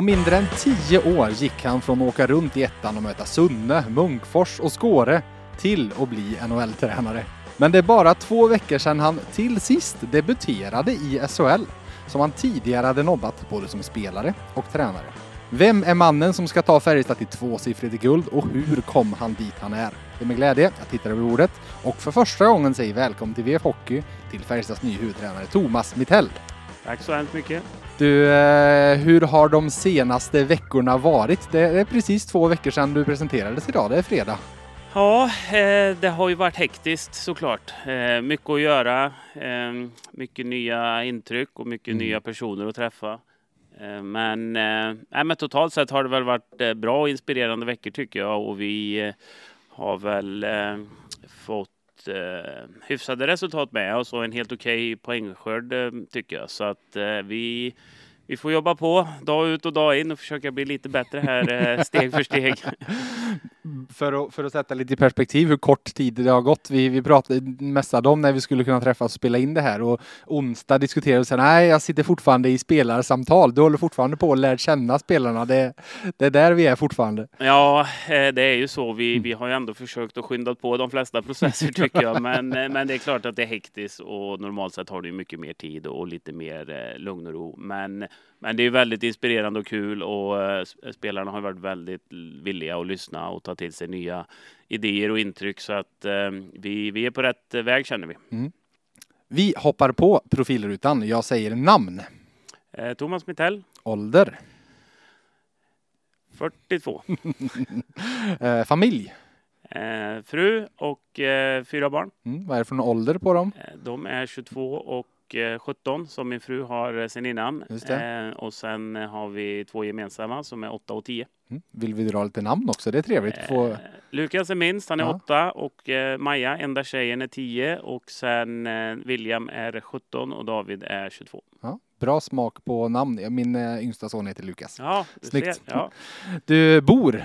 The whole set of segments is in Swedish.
På mindre än tio år gick han från att åka runt i ettan och möta Sunne, Munkfors och Skåre till att bli NHL-tränare. Men det är bara två veckor sedan han till sist debuterade i SHL, som han tidigare hade nobbat både som spelare och tränare. Vem är mannen som ska ta Färjestad till tvåsiffrigt guld och hur kom han dit han är? Det är med glädje jag tittar över bordet och för första gången säger välkommen till VF Hockey till Färjestads nya huvudtränare Thomas Mittell. Tack så hemskt mycket. Du, eh, hur har de senaste veckorna varit? Det är precis två veckor sedan du presenterades idag, det är fredag. Ja, eh, det har ju varit hektiskt såklart. Eh, mycket att göra, mycket nya intryck och mycket Mm. nya personer att träffa. Men, nej, men totalt sett har det väl varit bra och inspirerande veckor tycker jag och vi har väl eh, fått eh, hyfsade resultat med oss och en helt okej poängskörd eh, tycker jag. Så att eh, vi, vi får jobba på dag ut och dag in och försöka bli lite bättre här eh, steg för steg. För att, för att sätta lite i perspektiv hur kort tid det har gått. Vi, vi pratade mässade om när vi skulle kunna träffas och spela in det här och onsdag diskuterade vi här, nej jag sitter fortfarande i spelarsamtal. Du håller fortfarande på att lära känna spelarna. Det, det är där vi är fortfarande. Ja, eh, det är ju så. Vi, vi har ju ändå försökt att skynda på de flesta processer tycker jag. Men, eh, men det är klart att det är hektiskt och normalt sett har du mycket mer tid och lite mer lugn och ro. Men, men det är väldigt inspirerande och kul och eh, spelarna har varit väldigt villiga att lyssna och ta till sig nya idéer och intryck. Så att eh, vi, vi är på rätt väg känner vi. Vi hoppar på profilrutan. Jag säger namn, Eh, Thomas Mittell, ålder, 42. eh, familj. Eh, fru och eh, fyra barn. Mm, vad är det för ålder på dem? Eh, De är 22 och 17 som min fru har eh, sen innan. Eh, och sen eh, har vi två gemensamma som är 8 och 10. Mm. Vill vi dra lite namn också? Det är trevligt. Få... Eh, Lukas är minst, han är Ja. 8 och eh, Maja, enda tjejen, är 10 och sen eh, William är 17 och David är 22. Ja, bra smak på namn. Min eh, yngsta son heter Lukas. Ja, du Snyggt. ser. Ja. Du bor.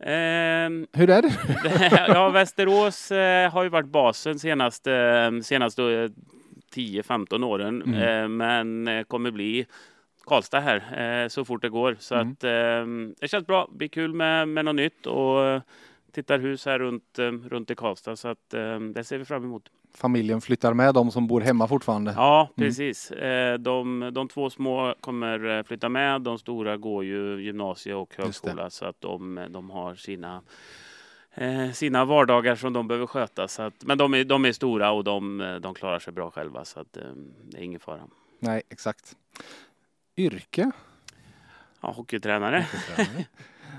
Ehm, Hur är det? ja, Västerås eh, har ju varit basen senaste, senaste eh, 10-15 åren, Mm. eh, men eh, kommer bli Karlstad här eh, så fort det går. Så Mm. att det känns bra. Det blir kul med, med något nytt och tittar hus här runt, runt i Karlstad. Så att det ser vi fram emot. Familjen flyttar med de som bor hemma fortfarande. Ja, Mm. precis. Eh, de, de två små kommer flytta med. De stora går ju gymnasie och högskola så att de, de har sina sina vardagar som de behöver sköta. Så att, men de är, de är stora och de, eh, de klarar sig bra själva så att, eh, det är ingen fara. Nej, exakt. Yrke? Ja, hockeytränare.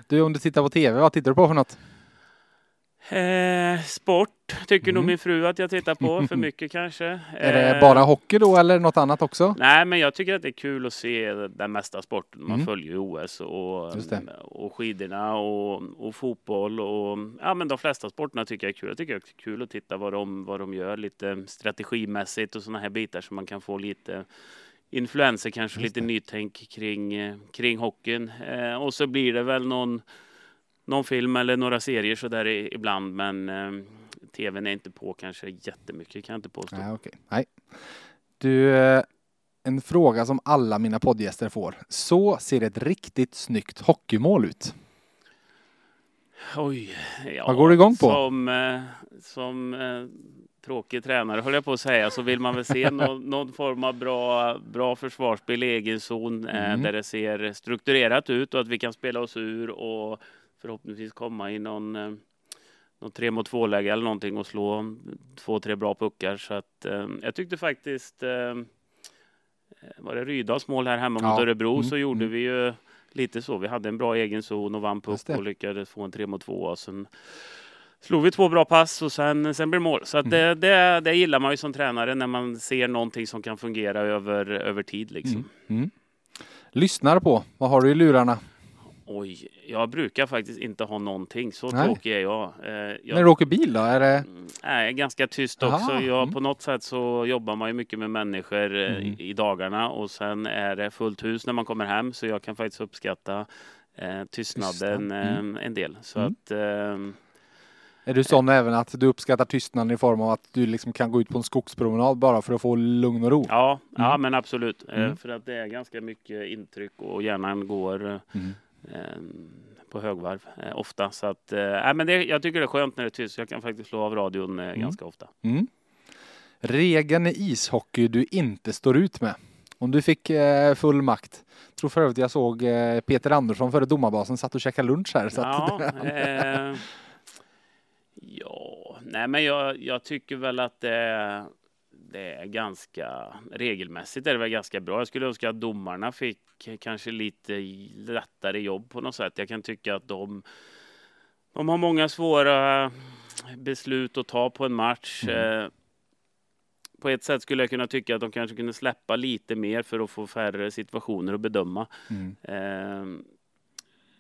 Du, om du tittar på TV, vad tittar du på för något? Eh, sport tycker nog Mm. min fru att jag tittar på, för mycket kanske. Är det Eh, bara hockey då eller något annat också? Nej, men jag tycker att det är kul att se den mesta sporten. Man Mm. följer OS och, och skidorna och, och fotboll och ja, men de flesta sporterna tycker jag är kul. Jag tycker det är kul att titta vad de, vad de gör lite strategimässigt och sådana här bitar så man kan få lite influenser, kanske lite nytänk kring, kring hockeyn. Eh, och så blir det väl någon, någon film eller några serier så där ibland, men eh, tvn är inte på kanske jättemycket kan jag inte påstå. Nej, okej. Nej. Du, eh, en fråga som alla mina poddgäster får. Så ser ett riktigt snyggt hockeymål ut. Oj, ja, Vad går du igång på? Som, eh, som eh, tråkig tränare höll jag på att säga så vill man väl se någon, någon form av bra, bra försvarsspel i egen zon Mm. där det ser strukturerat ut och att vi kan spela oss ur och förhoppningsvis komma i någon någon tre mot två läge eller någonting och slå två, tre bra puckar. Så att eh, jag tyckte faktiskt eh, var det Rydals mål här hemma mot Ja. Örebro Mm, så gjorde mm. vi ju lite så. Vi hade en bra egen zon och vann puck och lyckades få en tre mot två. Och sen slog vi två bra pass och sen, sen blev det mål. Så att det, Mm. det, det gillar man ju som tränare när man ser någonting som kan fungera över, över tid. Liksom. Mm. Mm. Lyssnar på. Vad har du i lurarna? Oj, jag brukar faktiskt inte ha någonting. Så Nej. tråkig är jag. Eh, jag När du åker bil då? Är det... Mm, Nej, ganska tyst Aha, också. Jag, mm. På något sätt så jobbar man ju mycket med människor eh, Mm. i, dagarna och sen är det fullt hus när man kommer hem så jag kan faktiskt uppskatta eh, tystnaden Tystnad, mm. eh, en del. Så Mm. att eh, Är du sån även att du uppskattar tystnaden i form av att du liksom kan gå ut på en skogspromenad bara för att få lugn och ro? Ja, ja Mm. men absolut. Eh, Mm. För att det är ganska mycket intryck och hjärnan går eh, Mm. Eh, på högvarv eh, ofta. Så att, eh, men det, jag tycker det är skönt när det är tyst. Jag kan faktiskt slå av radion eh, Mm. ganska ofta. Mm. Regeln i ishockey du inte står ut med. Om du fick eh, full makt. Tror för övrigt jag såg Peter Andersson före domarbasen satt och käkade lunch här. Så Ja, eh, ja, nej men jag, jag tycker väl att det, det är ganska regelmässigt är det väl ganska bra. Jag skulle önska att domarna fick kanske lite lättare jobb på något sätt. Jag kan tycka att de, de har många svåra beslut att ta på en match. Mm. Eh, På ett sätt skulle jag kunna tycka att de kanske kunde släppa lite mer för att få färre situationer att bedöma. mm.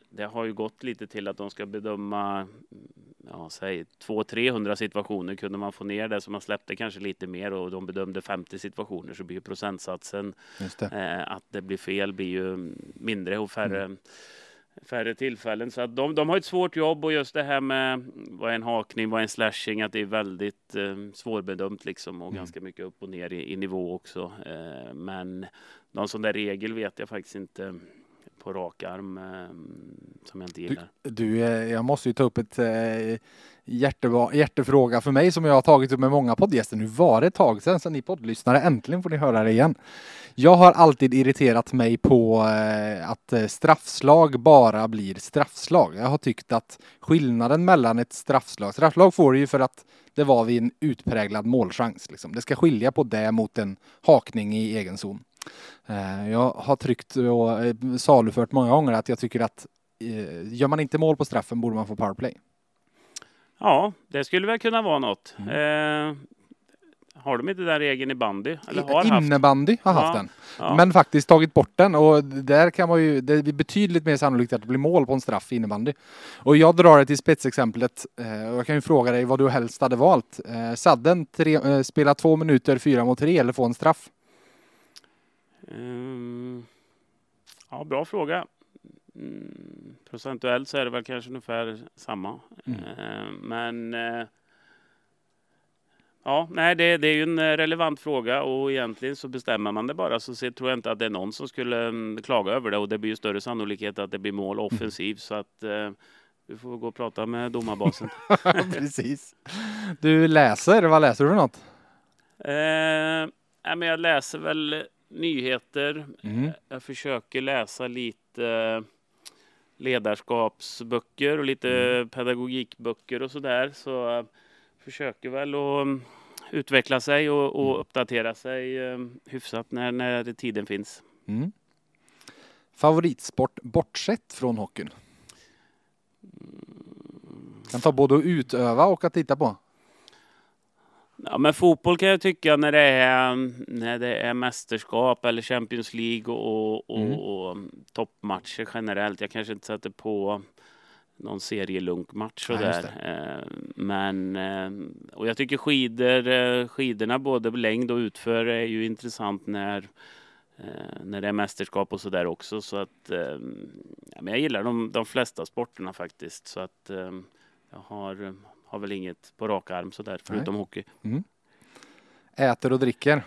Det har ju gått lite till att de ska bedöma ja, säg 200-300 situationer kunde man få ner det så man släppte kanske lite mer och de bedömde 50 situationer så blir ju procentsatsen det. eh, att det blir fel blir ju mindre och färre, Mm. färre tillfällen. Så att de, de har ett svårt jobb och just det här med vad är en hakning, vad är en slashing, att det är väldigt eh, svårbedömt liksom och Mm. ganska mycket upp och ner i, i nivå också. Eh, men någon sån där regel vet jag faktiskt inte på rak arm eh, som jag inte gillar. Du, eh, jag måste ju ta upp ett eh, hjärteva- hjärtefråga för mig som jag har tagit upp med många poddgäster. Nu var det ett tag sedan, så ni poddlyssnare, äntligen får ni höra det igen. Jag har alltid irriterat mig på eh, att straffslag bara blir straffslag. Jag har tyckt att skillnaden mellan ett straffslag, straffslag får du ju för att det var vid en utpräglad målchans. Liksom. Det ska skilja på det mot en hakning i egen zon. Eh, Jag har tryckt och eh, salufört många gånger att jag tycker att eh, gör man inte mål på straffen borde man få powerplay. Ja, det skulle väl kunna vara något. Mm. Eh, har de inte den regeln i bandy? Eller har haft? Innebandy har haft Ja, den, Ja. men faktiskt tagit bort den och där kan man ju, det är betydligt mer sannolikt att det blir mål på en straff i innebandy. Och jag drar det till spetsexemplet eh, och jag kan ju fråga dig vad du helst hade valt. Eh, Sadden, tre, spela två minuter fyra mot tre eller få en straff? Ehm, ja, bra fråga. Mm, procentuellt så är det väl kanske ungefär samma. Mm. Ehm, men eh, ja, nej, det, det är ju en eh, relevant fråga och egentligen så bestämmer man det bara så se- tror jag inte att det är någon som skulle mm, klaga över det och det blir ju större sannolikhet att det blir mål offensiv så att eh, du får gå och prata med domarbasen. Precis. Du läser, vad läser du för något? Eh, nej, men jag läser väl nyheter. Mm. Jag försöker läsa lite ledarskapsböcker och lite Mm. pedagogikböcker och sådär. Så jag försöker väl att mm, utveckla sig och, och Mm. uppdatera sig eh, hyfsat när, när tiden finns. Mm. Favoritsport bortsett från hockeyn? Kan ta både att utöva och att titta på. Ja, men fotboll kan jag tycka när det är, när det är mästerskap eller Champions League och, och, Mm. och toppmatcher generellt. Jag kanske inte sätter på någon serielunkmatch Nej, just sådär. Eh, Men, eh, och jag tycker skidor, eh, skidorna både längd och utför är ju intressant när, när det är mästerskap och sådär också. Så att, ja, men jag gillar de, de flesta sporterna faktiskt. Så att jag har, har väl inget på rak arm sådär förutom hockey. Äter och dricker.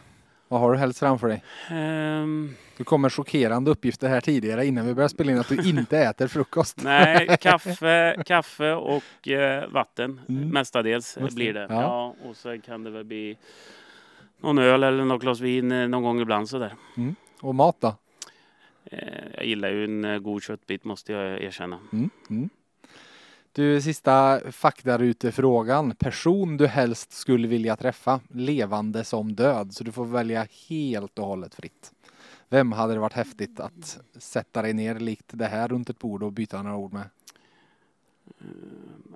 Vad har du helst framför dig? Ehm, Du kommer chockerande uppgifter här tidigare innan vi börjar spela in att du inte äter frukost. nej, kaffe, kaffe och eh, vatten Mm. mestadels Just det. blir det. Ja. Ja. och så kan det väl bli någon öl eller något glas vin eh, någon gång ibland sådär. Och mat då? Eh, jag gillar ju en eh, god köttbit måste jag erkänna. Mm. Du, sista faktarutefrågan. Person du helst skulle vilja träffa, levande som död. Så du får välja helt och hållet fritt. Vem hade det varit häftigt att sätta dig ner likt det här runt ett bord och byta några ord med?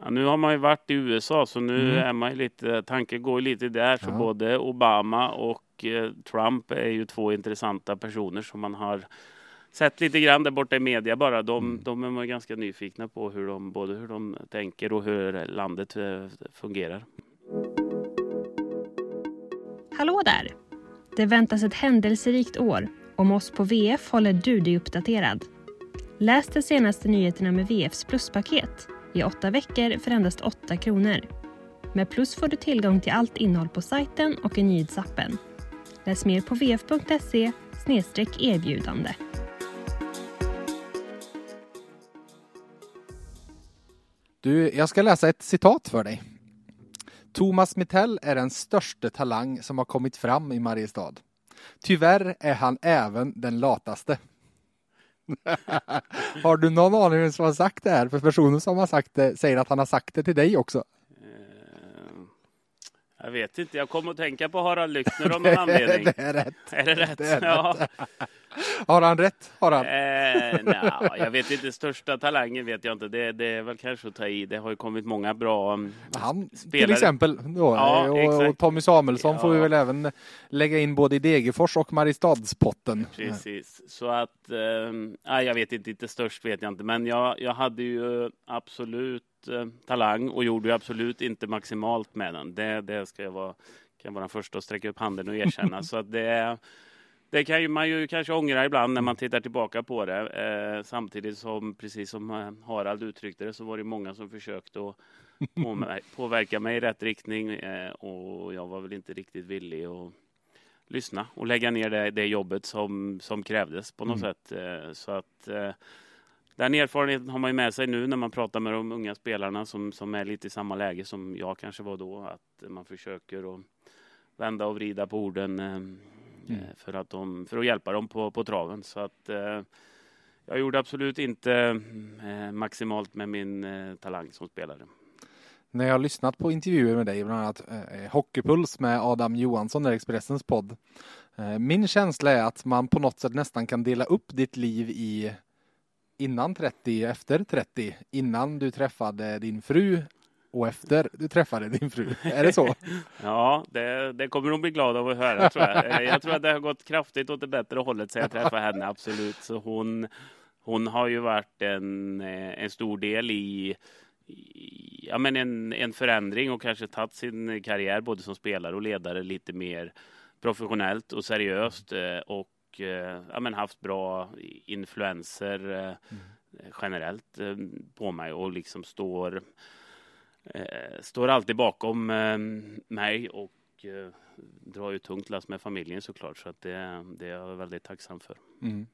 Ja, nu har man ju varit i USA så nu Mm. är man ju lite, tanken går lite där. Så Ja. både Obama och eh, Trump är ju två intressanta personer som man har sett lite grann där borta i media bara. De, Mm. de är man ganska nyfikna på hur de, både hur de tänker och hur landet eh, fungerar. Hallå där! Det väntas ett händelserikt år. Om oss på VF håller du dig uppdaterad. Läs de senaste nyheterna med VFs pluspaket i åtta veckor för endast 8 kronor. Med Plus får du tillgång till allt innehåll på sajten och i nyhetsappen. Läs mer på vf.se erbjudande. Du, jag ska läsa ett citat för dig. Thomas Mittell är den största talang som har kommit fram i Mariestad. Tyvärr är han även den lataste. har du någon aning vem som har sagt det här? För personen som har sagt det säger att han har sagt det till dig också. Eh, jag vet inte, jag kommer att tänka på Harald Lyckner av någon anledning. det är rätt. Är det rätt? Det är ja. rätt. Har han rätt? Har han? Eh, nja, jag vet inte, största talangen vet jag inte. Det, det är väl kanske att ta i. Det har ju kommit många bra um, Han till spelare. exempel. Då, Ja, och, och exakt. Tommy Samuelsson får vi Ja. väl även lägga in både i Degerfors och Mariestadspotten. Precis, så att eh, jag vet inte, inte störst vet jag inte, men jag, jag hade ju absolut eh, talang och gjorde absolut inte maximalt med den. Det, det ska jag vara, kan vara den första att sträcka upp handen och erkänna. så att det, det kan ju, man ju kanske ångra ibland när man tittar tillbaka på det. Eh, samtidigt som, precis som eh, Harald uttryckte det, så var det många som försökte att påver- påverka mig i rätt riktning eh, och jag var väl inte riktigt villig att lyssna och lägga ner det, det jobbet som, som krävdes på något Mm. sätt. Eh, Så att eh, den erfarenheten har man ju med sig nu när man pratar med de unga spelarna som, som är lite i samma läge som jag kanske var då. Att man försöker att vända och vrida på orden eh, Mm. eh, för, att de, för att hjälpa dem på, på traven. Så att eh, jag gjorde absolut inte eh, maximalt med min eh, talang som spelare. När jag har lyssnat på intervjuer med dig, bland annat eh, Hockeypuls med Adam Johansson, där Expressens podd. Min känsla är att man på något sätt nästan kan dela upp ditt liv i innan 30, efter 30, innan du träffade din fru och efter du träffade din fru. Är det så? Ja, det, det kommer hon bli glad av att höra tror jag. Jag tror att det har gått kraftigt åt det bättre hållet sen jag träffade henne, absolut. Så hon, hon har ju varit en, eh, en stor del i, i ja, men en, en förändring och kanske tagit sin karriär både som spelare och ledare lite mer professionellt och seriöst eh, och eh, ja, men haft bra influenser eh, generellt eh, på mig och liksom står står alltid bakom mig och drar ju tungt lass med familjen såklart. Så att det, det är jag väldigt tacksam för. Mm.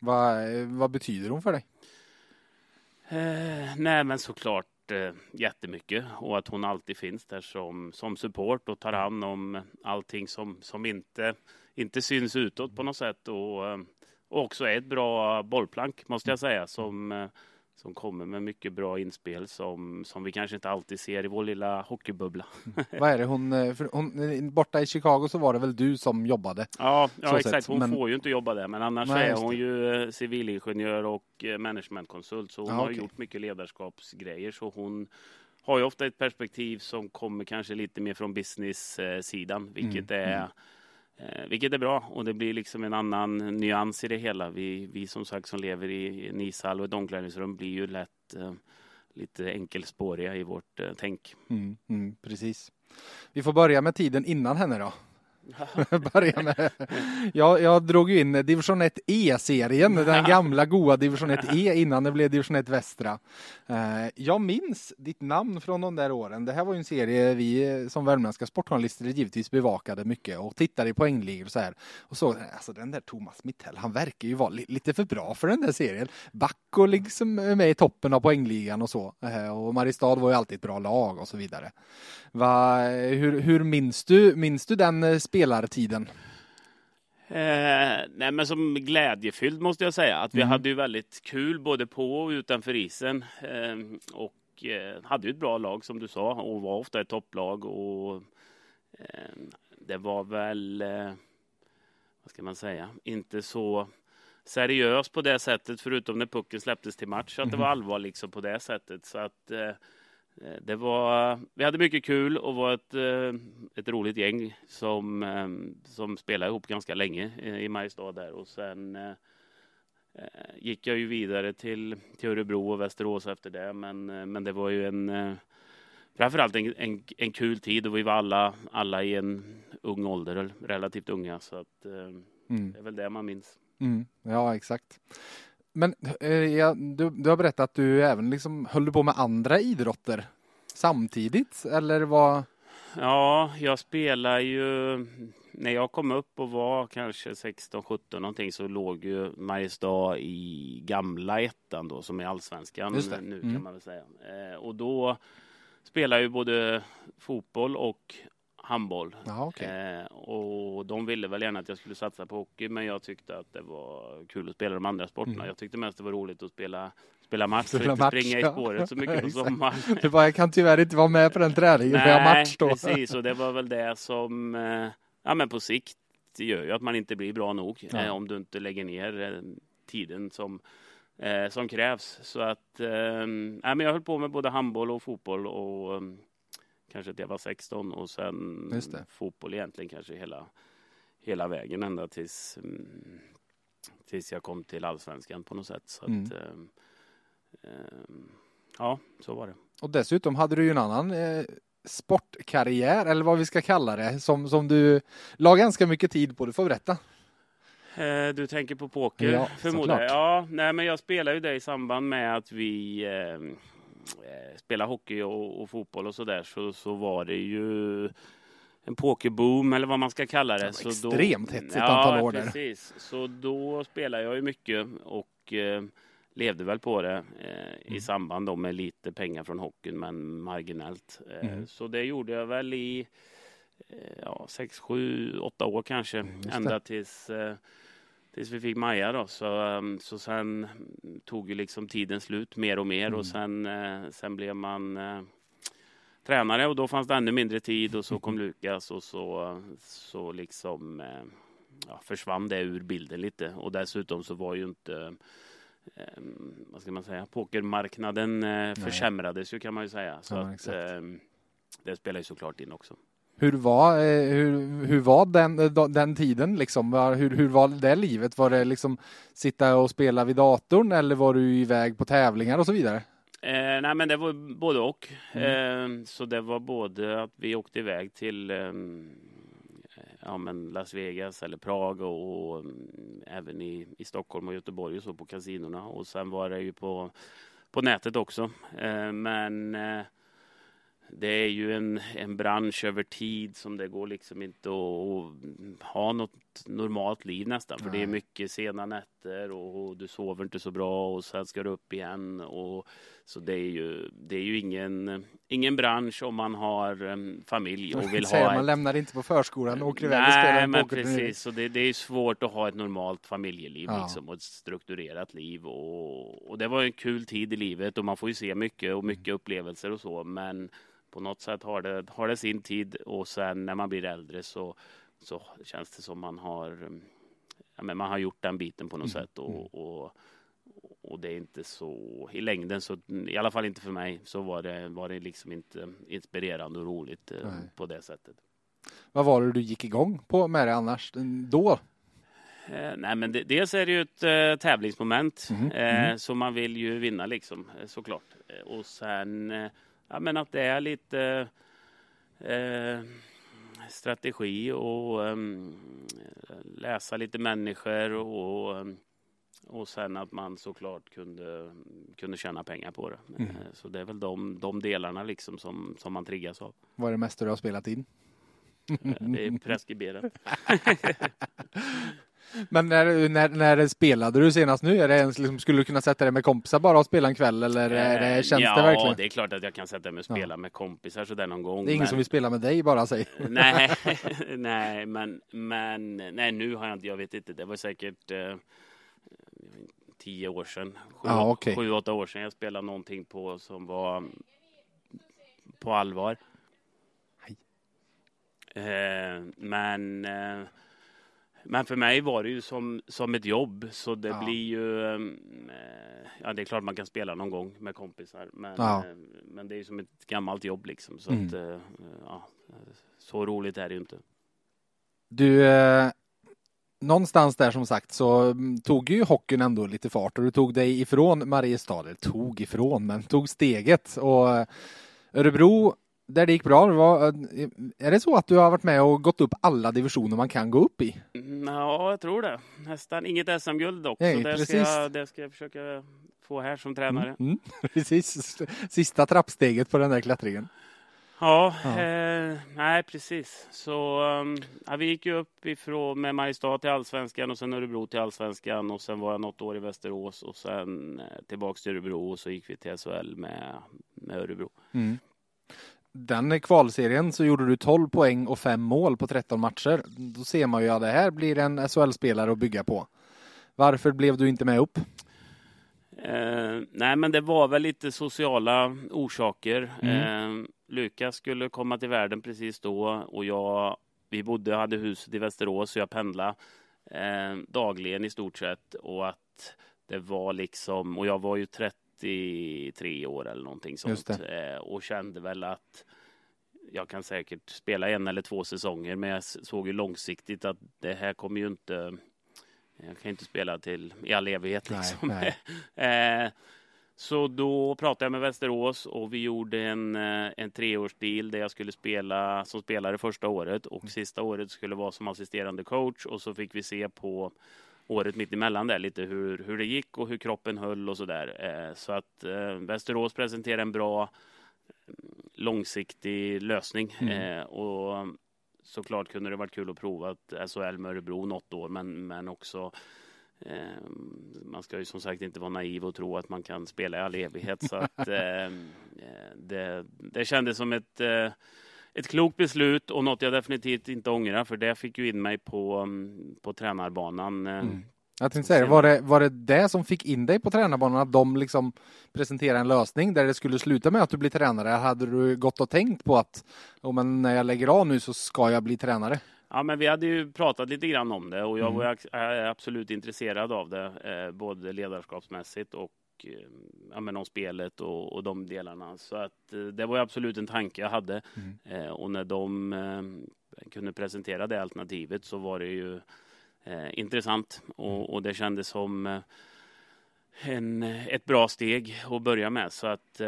Vad, vad betyder hon för dig? Eh, nej, men såklart eh, jättemycket och att hon alltid finns där som, som support och tar hand om allting som, som inte, inte syns utåt på något sätt. Och, eh, och också är ett bra bollplank måste jag säga som, eh, som kommer med mycket bra inspel som, som vi kanske inte alltid ser i vår lilla hockeybubbla. Vad är det hon, eh, för hon, borta i Chicago så var det väl du som jobbade? Ja, ja exakt. Hon men- får ju inte jobba där, men annars Nej, är hon ju civilingenjör och managementkonsult. Så hon Ja, har okej. gjort mycket ledarskapsgrejer. Så hon har ju ofta ett perspektiv som kommer kanske lite mer från business-sidan, vilket, Mm, är, eh, Eh, vilket är bra. Och det blir liksom en annan nyans i det hela. Vi, vi som sagt som lever i en ishall och ett omklädningsrum blir ju lätt eh, lite enkelspåriga i vårt eh, tänk. Mm, mm, precis. Vi får börja med tiden innan henne då. börja med. Jag, jag drog ju in division 1 E-serien, den gamla goa division 1 E innan det blev division 1 Västra. Eh, Jag minns ditt namn från de där åren. Det här var ju en serie vi som värmländska sportjournalister givetvis bevakade mycket och tittade i poängligor och så här. Och så, alltså den där Thomas Mittell, han verkar ju vara li- lite för bra för den där serien. Back och liksom är med i toppen av poängligan och så. Eh, Och Mariestad var ju alltid ett bra lag och så vidare. Va, hur, hur minns du, minns du den eh, spelartiden? Eh, nej, men som glädjefylld måste jag säga. Att vi Mm. hade ju väldigt kul både på och utanför isen. Eh, och eh, hade ju ett bra lag som du sa och var ofta ett topplag. Och eh, det var väl, eh, vad ska man säga, inte så seriöst på det sättet förutom när pucken släpptes till match. Så att det var allvar liksom på det sättet. Så att Eh, Det var, vi hade mycket kul och var ett, eh, ett roligt gäng som, eh, som spelade ihop ganska länge eh, i Mariestad där och sen eh, eh, gick jag ju vidare till, till Örebro och Västerås efter det men, eh, men det var ju en eh, framförallt en, en, en kul tid och vi var alla, alla i en ung ålder, relativt unga så att eh, Mm. det är väl det man minns. Mm. Ja, exakt. Men eh, ja, du, du har berättat att du även liksom höll på med andra idrotter samtidigt, eller vad? Ja, jag spelar ju... När jag kom upp och var kanske 16-17 någonting så låg ju Mariestad i gamla ettan då som är allsvenskan nu Mm. kan man väl säga. Eh, och då spelade jag ju både fotboll och handboll. Ja, okej. Eh, och de ville väl gärna att jag skulle satsa på hockey men jag tyckte att det var kul att spela de andra sporterna. Mm. Jag tyckte mest det var roligt att spela, spela match Spela att match, inte springa ja. i spåret så mycket på sommaren. Du bara, jag kan tyvärr inte vara med på den träningen för jag har match då. precis. Och det var väl det som, eh, ja men på sikt gör ju att man inte blir bra nog Ja. eh, om du inte lägger ner eh, tiden som, eh, som krävs. Så att, eh, men jag höll på med både handboll och fotboll och eh, kanske till jag var 16 och sen fotboll egentligen kanske hela, hela vägen ända tills, mm, tills jag kom till allsvenskan på något sätt. Så Mm. att, eh, eh, ja, så var det. Och dessutom hade du ju en annan eh, sportkarriär, eller vad vi ska kalla det, som, som du la ganska mycket tid på. Du får berätta. Eh, Du tänker på poker Ja, såklart. Ja, nej, men jag spelar ju det i samband med att vi eh, spelar hockey och, och fotboll och sådär så, så var det ju en pokerboom eller vad man ska kalla det. Det så extremt hetsigt ja, antal år där. precis. Så då spelade jag ju mycket och eh, levde väl på det eh, Mm. i samband då med lite pengar från hockeyn men marginellt. Eh, Mm. Så det gjorde jag väl i eh, ja, sex, sju, åtta år kanske. Mm, ända tills, eh, tills vi fick Maja då. Så, ehm, så sen tog ju liksom tiden slut mer och mer Mm. och sen, eh, sen blev man eh, tränare och då fanns det ännu mindre tid och så kom Lukas och så, så liksom eh, ja, försvann det ur bilden lite och dessutom så var ju inte eh, vad ska man säga, pokermarknaden försämrades ju kan man ju säga. Så Ja, att, exakt. eh, det spelar ju såklart in också. Hur var, eh, hur, hur var den, eh, den tiden liksom? Hur, hur var det livet? Var det liksom sitta och spela vid datorn eller var du iväg på tävlingar och så vidare? Eh, nej men det var både och. Mm. Eh, så det var både att vi åkte iväg till eh, ja, men Las Vegas eller Prag och, och mm, även i, i Stockholm och Göteborg och så på kasinorna. Och sen var det ju på, på nätet också. Eh, men det är ju en, en bransch över tid som det går liksom inte att, att ha något normalt liv nästan. För det är Nej. mycket sena nätter och, och du sover inte så bra och sen ska du upp igen. Och, så det är ju, det är ju ingen, ingen bransch om man har em, familj och vill Säger ha man ett lämnar inte på förskolan och åker iväg och spelar Nej, en men precis. Så det, det är svårt att ha ett normalt familjeliv Ja. liksom, och ett strukturerat liv. Och, och det var en kul tid i livet och man får ju se mycket och mycket upplevelser och så. Men på något sätt har det, har det sin tid och sen när man blir äldre så, så känns det som man har, mm, ja, men man har gjort den biten på något Mm. sätt. Och, och, och det är inte så i längden, så, i alla fall inte för mig, så var det, var det liksom inte inspirerande och roligt eh, Nej. på det sättet. Vad var det du gick igång på med det annars? Då? Eh, nej, men det, dels är det ju ett eh, tävlingsmoment, Mhm, eh, mhm. så man vill ju vinna liksom, eh, såklart. Eh, och sen, eh, ja men att det är lite eh, strategi och ehm, läsa lite människor och, ehm, och sen att man såklart kunde, kunde tjäna pengar på det. Mm. Eh, så det är väl de, de delarna liksom som, som man triggas av. Vad är det mesta du har spelat in? Eh, det är preskriberat. Men när, när, när spelade du senast nu? Är det ens, liksom, skulle du kunna sätta dig med kompisar bara och spela en kväll eller är det, Eh, känns ja, det verkligen? det är klart att jag kan sätta mig och spela med kompisar sådär någon gång. Det är ingen men- som vill spela med dig bara säg. nej, nej, men, men nej, nu har jag inte, jag vet inte, det var säkert eh, tio år sedan, sju, Ja, okej. sju, åtta år sedan jag spelade någonting på som var på allvar. Eh, men, eh, men för mig var det ju som, som ett jobb, så det Ja. blir ju, eh, ja det är klart man kan spela någon gång med kompisar, men, Ja. eh, men det är ju som ett gammalt jobb liksom, så Mm. att, eh, ja, så roligt är det ju inte. Du, eh, någonstans där som sagt så mm, tog ju hockeyn ändå lite fart och du tog dig ifrån Mariestad, eller tog ifrån, men tog steget och Örebro där det gick bra, det var, är det så att du har varit med och gått upp alla divisioner man kan gå upp i? Mm, Ja, jag tror det. Nästan inget SM-guld dock. Nej, så det ska, jag, det ska jag försöka få här som tränare. Mm, precis, sista trappsteget på den där klättringen. Ja, Ja. Eh, nej precis. Så ja, vi gick ju upp ifrån med Mariestad till Allsvenskan och sen Örebro till Allsvenskan och sen var jag något år i Västerås och sen eh, tillbaks till Örebro och så gick vi till SHL med, med Örebro. Mm. Den kvalserien så gjorde du 12 poäng och 5 mål på 13 matcher. Då ser man ju att det här blir en SHL-spelare att bygga på. Varför blev du inte med upp? Eh, nej, men det var väl lite sociala orsaker. Mm. Eh, Lukas skulle komma till världen precis då och jag, vi bodde, hade huset i Västerås så jag pendlade eh, dagligen i stort sett och att det var liksom, och jag var ju 33 år eller någonting sånt eh, och kände väl att jag kan säkert spela en eller två säsonger men jag såg ju långsiktigt att det här kommer ju inte jag kan inte spela till i all evighet Nej, liksom. nej. Eh, så då pratade jag med Västerås och vi gjorde en, eh, en treårsdeal där jag skulle spela som spelare första året och sista året skulle vara som assisterande coach och så fick vi se på året mitt emellan där lite hur, hur det gick och hur kroppen höll och sådär. Eh, så att eh, Västerås presenterade en bra mm, långsiktig lösning Mm. eh, och såklart kunde det varit kul att prova att SHL med Örebro något år men, men också man ska ju som sagt inte vara naiv och tro att man kan spela i all evighet. Så att, det, det kändes som ett, ett klokt beslut och något jag definitivt inte ångrar för det fick ju in mig på, mm, på tränarbanan. eh, Mm. Jag tänkte säga, var det, var det det som fick in dig på tränarbanan? Att de liksom presenterade en lösning där det skulle sluta med att du blir tränare? Hade du gått och tänkt på att oh, men när jag lägger av nu så ska jag bli tränare? Ja, men vi hade ju pratat lite grann om det och jag Mm. var absolut intresserad av det, eh, både ledarskapsmässigt och eh, ja, men om spelet och, och de delarna. Så att eh, det var ju absolut en tanke jag hade. Mm. Eh, och när de kunde presentera det alternativet så var det ju intressant och, och det kändes som en, ett bra steg att börja med. Så att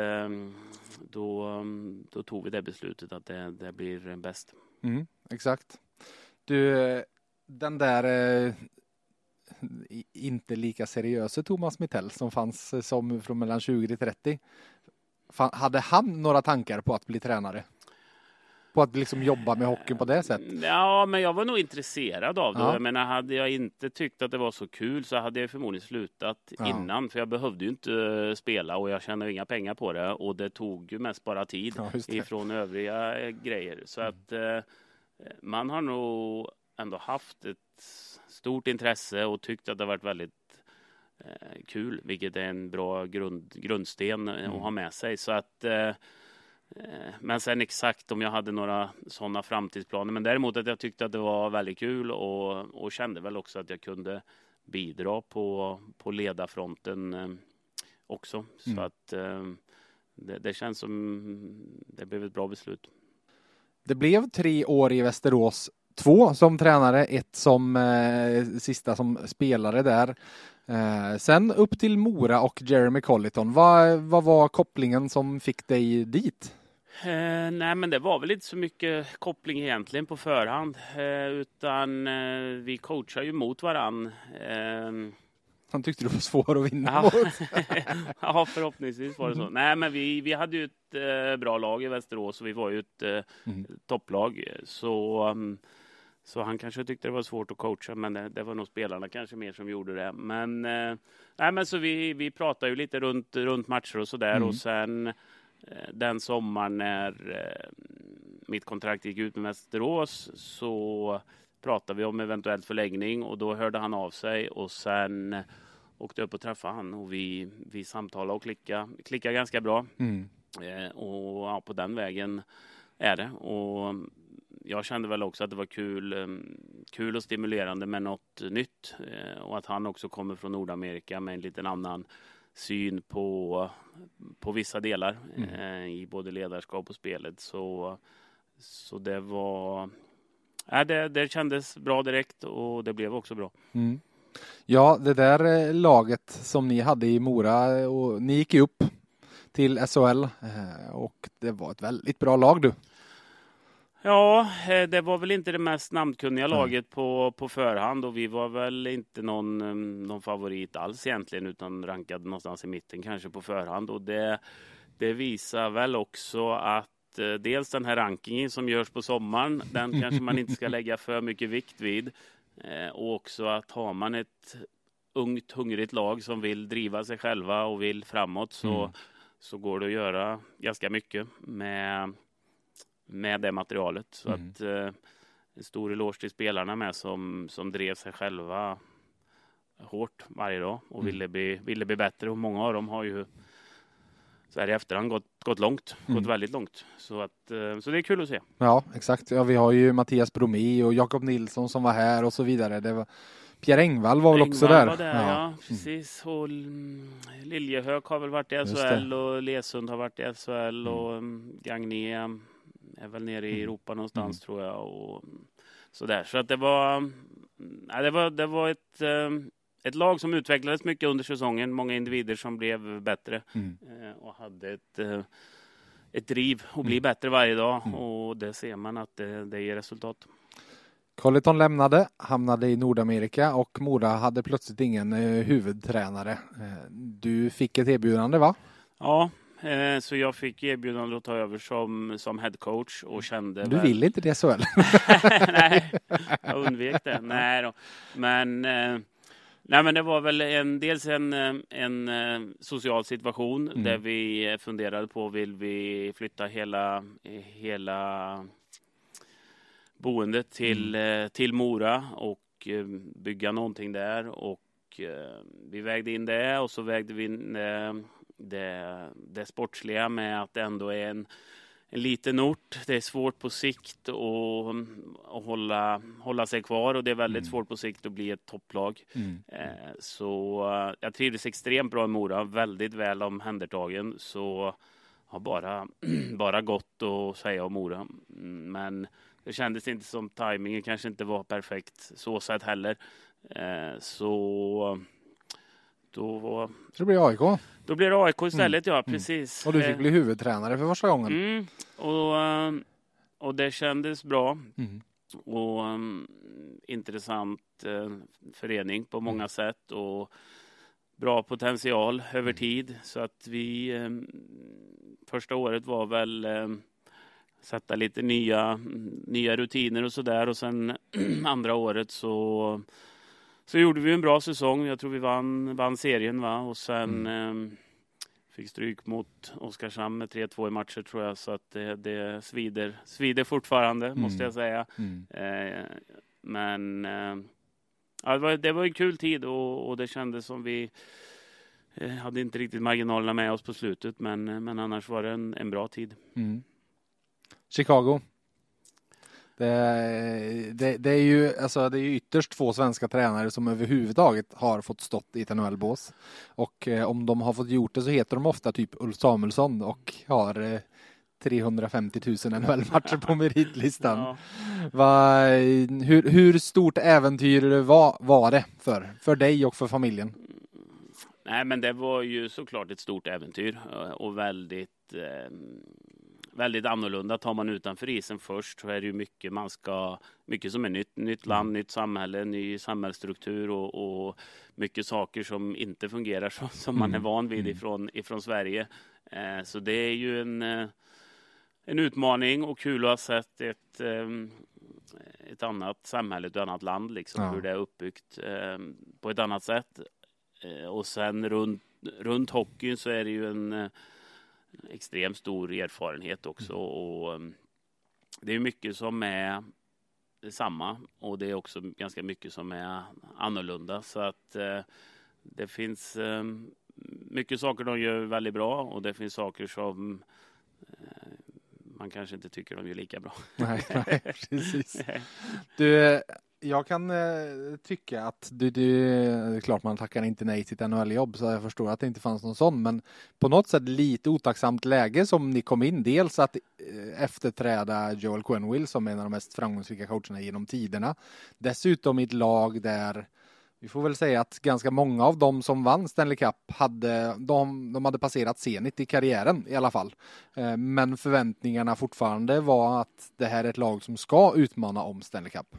då, då tog vi det beslutet att det, det blir bäst. Mm, exakt. Du, den där inte lika seriösa Thomas Mittell som fanns eh, som från mellan 20 till 30. Fa- Hade han några tankar på att bli tränare? På att liksom jobba med hockeyn på det sättet? Ja, men jag var nog intresserad av det. Ja. Jag menar, hade jag inte tyckt att det var så kul så hade jag förmodligen slutat Ja. innan. För jag behövde ju inte eh, spela och jag tjänade inga pengar på det. Och det tog ju mest bara tid Ja, ifrån övriga eh, grejer. Så att eh, man har nog ändå haft ett stort intresse och tyckt att det har varit väldigt eh, kul, vilket är en bra grund, grundsten eh, Mm. att ha med sig. Så att eh, Eh, Men sen exakt om jag hade några sådana framtidsplaner. Men däremot att jag tyckte att det var väldigt kul och, och kände väl också att jag kunde bidra på, på ledarfronten eh, också. Så Mm. att eh, det, det känns som det blev ett bra beslut. Det blev tre år i Västerås. Två som tränare, ett som eh, sista som spelare där. Eh, sen upp till Mora och Jeremy Colliton. Vad, vad var kopplingen som fick dig dit? Eh, nej, men det var väl inte så mycket koppling egentligen på förhand, eh, utan eh, vi coachar ju mot varann. Eh, Han tyckte du var svår att vinna Ja. mot. ja, förhoppningsvis var det så. Nej, men vi, vi hade ju ett eh, bra lag i Västerås och vi var ju ett eh, Mm. topplag. Så, um, så han kanske tyckte det var svårt att coacha, men det, det var nog spelarna kanske mer som gjorde det. Men, eh, nej, men så vi, vi pratade ju lite runt, runt matcher och sådär Mm. och sen eh, den sommaren när eh, mitt kontrakt gick ut med Västerås så pratade vi om eventuell förlängning och då hörde han av sig och sen åkte jag upp och träffade han och vi, vi samtalade och klickade, klickade ganska bra. Mm. Eh, och ja, på den vägen är det. Och jag kände väl också att det var kul, eh, kul och stimulerande med något nytt. Eh, och att han också kommer från Nordamerika med en liten annan syn på, på vissa delar Mm. eh, i både ledarskap och spelet. Så, så det var... Ja, det, det kändes bra direkt och det blev också bra. Mm. Ja, det där eh, laget som ni hade i Mora och ni gick ju upp till SHL och det var ett väldigt bra lag du. Ja, eh, det var väl inte det mest namnkunniga laget på, på förhand och vi var väl inte någon, eh, någon favorit alls egentligen utan rankade någonstans i mitten kanske på förhand och det, det visar väl också att eh, dels den här rankingen som görs på sommaren, den kanske man inte ska lägga för mycket vikt vid. Och också att har man ett ungt, hungrigt lag som vill driva sig själva och vill framåt så, mm. så går det att göra ganska mycket med med det materialet. Så mm. att eh, stor eloge till spelarna med som, som drev sig själva hårt varje dag och mm. ville, bli, ville bli bättre. Och många av dem har ju så här i efterhand gått, gått långt, mm. gått väldigt långt. Så, att, eh, så det är kul att se. Ja, exakt. Ja, vi har ju Mattias Bromé och Jakob Nilsson som var här och så vidare. Det var, Pierre Engvall var väl också där? Var där ja. ja, mm. precis. Och Liljehög har väl varit i SHL och Lesund har varit i SHL mm. och mm, Gagné är väl nere i mm. Europa någonstans mm. tror jag. Och sådär. Så att det var, ja, det var, det var ett, eh, ett lag som utvecklades mycket under säsongen. Många individer som blev bättre mm. Eh, och hade ett, eh, ett driv att bli mm. bättre varje dag. Mm. Och det ser man att det, det ger resultat. Colleton lämnade, hamnade i Nordamerika och Mora hade plötsligt ingen huvudtränare. Du fick ett erbjudande va? Ja, Eh, så jag fick erbjudande att ta över som, som headcoach och kände... Du väl... vill inte det så väl? Nej, jag undvek det. Nej då. Men, eh, nej, men det var väl en, dels en, en eh, social situation mm. där vi funderade på vill vi flytta hela, hela boendet till, mm. till Mora och bygga någonting där. Och vi vägde in det och så vägde vi in det, det sportsliga med att det ändå är en, en liten ort. Det är svårt på sikt att, att hålla, hålla sig kvar och det är väldigt mm. svårt på sikt att bli ett topplag. Mm. Eh, så eh, jag trivdes extremt bra i Mora, väldigt väl omhändertagen. Så har bara, bara gott att säga om Mora. Men det kändes inte som tajmingen kanske inte var perfekt så sett heller. Eh, så då... Så det blir AIK? Då blir det AIK istället, mm. ja mm. precis. Och du fick bli huvudtränare för första gången? Mm. Och, eh, och det kändes bra. Mm. Och um, intressant uh, förening på många mm. sätt och bra potential över mm. tid. Så att vi um, första året var väl um, sätta lite nya, nya rutiner och sådär och sen andra året så så gjorde vi en bra säsong. Jag tror vi vann, vann serien va? och sen mm. eh, fick stryk mot Oskarshamn med 3-2 i matcher tror jag. Så att det, det svider, svider fortfarande mm. måste jag säga. Mm. Eh, men eh, ja, det, var, det var en kul tid och, och det kändes som vi eh, hade inte riktigt marginalerna med oss på slutet. Men, men annars var det en, en bra tid. Mm. Chicago, det, det, det, är ju, alltså, det är ytterst få svenska tränare som överhuvudtaget har fått stått i ett NHL-bås. Och eh, om de har fått gjort det så heter de ofta typ Ulf Samuelsson och har eh, 350 000 NHL-matcher på meritlistan. Ja. Va, hur, hur, stort äventyr var, var det för, för dig och för familjen? Nej, men det var ju såklart ett stort äventyr eh, och väldigt eh, väldigt annorlunda. Tar man utanför isen först så är det ju mycket man ska, mycket som är nytt. Nytt land, mm. nytt samhälle, ny samhällsstruktur och, och mycket saker som inte fungerar så, som man är mm. van vid mm. ifrån, ifrån Sverige. Eh, så det är ju en, eh, en utmaning och kul att ha sett ett, eh, ett annat samhälle, ett annat land, liksom, ja. hur det är uppbyggt eh, på ett annat sätt. Eh, och sen runt, runt hockeyn så är det ju en eh, extremt stor erfarenhet också. Mm. Och um, det är mycket som är samma och det är också ganska mycket som är annorlunda. Så att uh, det finns um, mycket saker de gör väldigt bra och det finns saker som uh, man kanske inte tycker de gör lika bra. Nej, nej precis. Du, jag kan eh, tycka att du, du, det är klart man tackar inte nej till ett NHL-jobb så jag förstår att det inte fanns någon sån men på något sätt lite otacksamt läge som ni kom in. Dels att eh, efterträda Joel Quenneville som är en av de mest framgångsrika coacherna genom tiderna. Dessutom i ett lag där Vi får väl säga att ganska många av dem som vann Stanley Cup hade, de, de hade passerat Zenit i karriären i alla fall. Eh, men förväntningarna fortfarande var att det här är ett lag som ska utmana om Stanley Cup.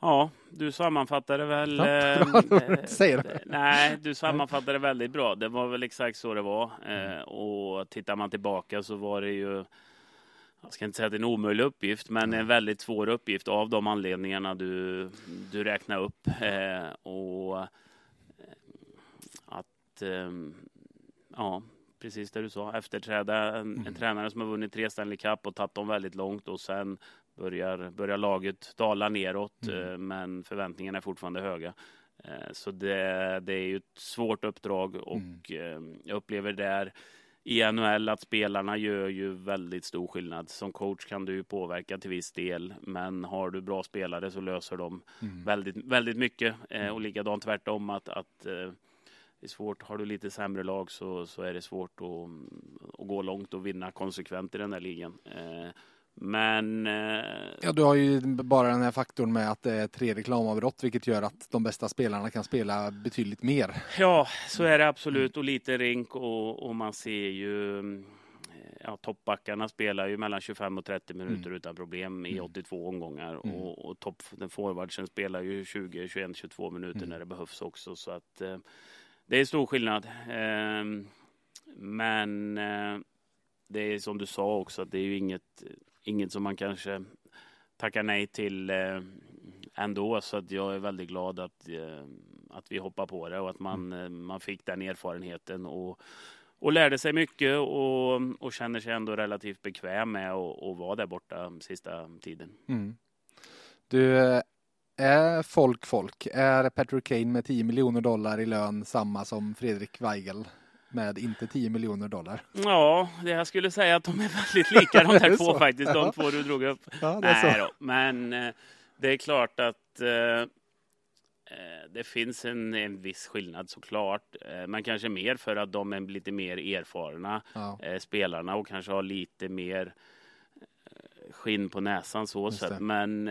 Ja, du sammanfattade väl... Ja, eh, säger det. Nej, du sammanfattade väldigt bra. Det var väl exakt så det var. Eh, och tittar man tillbaka så var det ju jag ska inte säga att det är en omöjlig uppgift, men en väldigt svår uppgift av de anledningarna du, du räknar upp. Eh, och eh, att, eh, ja, precis det du sa, efterträda en, en, mm. tränare som har vunnit tre Stanley Cup och tagit dem väldigt långt och sen börjar, börjar laget dala neråt, mm. Eh, men förväntningarna är fortfarande höga. Eh, så det, det är ju ett svårt uppdrag och mm. Eh, jag upplever där i NHL att spelarna gör ju väldigt stor skillnad. Som coach kan du påverka till viss del, men har du bra spelare så löser de mm. väldigt, väldigt mycket. Mm. och likadant tvärtom att, att det är svårt. Har du lite sämre lag så, så är det svårt att, att gå långt och vinna konsekvent i den här ligan. Eh, men... Eh, ja, du har ju bara den här faktorn med att det är tre reklamavbrott, vilket gör att de bästa spelarna kan spela betydligt mer. Ja, så är det absolut. Och lite rink och, och man ser ju... Ja, toppbackarna spelar ju mellan 25 och 30 minuter mm. utan problem i 82 mm. omgångar. Mm. Och, och topp, den forwardsen spelar ju 20, 21, 22 minuter mm. när det behövs också. Så att eh, det är stor skillnad. Eh, men eh, det är som du sa också, att det är ju inget inget som man kanske tackar nej till eh, ändå. Så att jag är väldigt glad att, eh, att vi hoppar på det och att man, mm. Eh, man fick den erfarenheten och, och lärde sig mycket och, och känner sig ändå relativt bekväm med att vara där borta sista tiden. Mm. Du, är folk folk? Är Patrick Kane med 10 miljoner dollar i lön samma som Fredrik Weigel? Med inte 10 miljoner dollar. Ja, det jag skulle säga att de är väldigt lika de där två så? faktiskt, de två du drog upp. Ja, det Nej, då. Men eh, det är klart att eh, eh, det finns en, en viss skillnad såklart. Eh, men kanske mer för att de är lite mer erfarna ja. eh, spelarna och kanske har lite mer skinn på näsan så sätt. Men,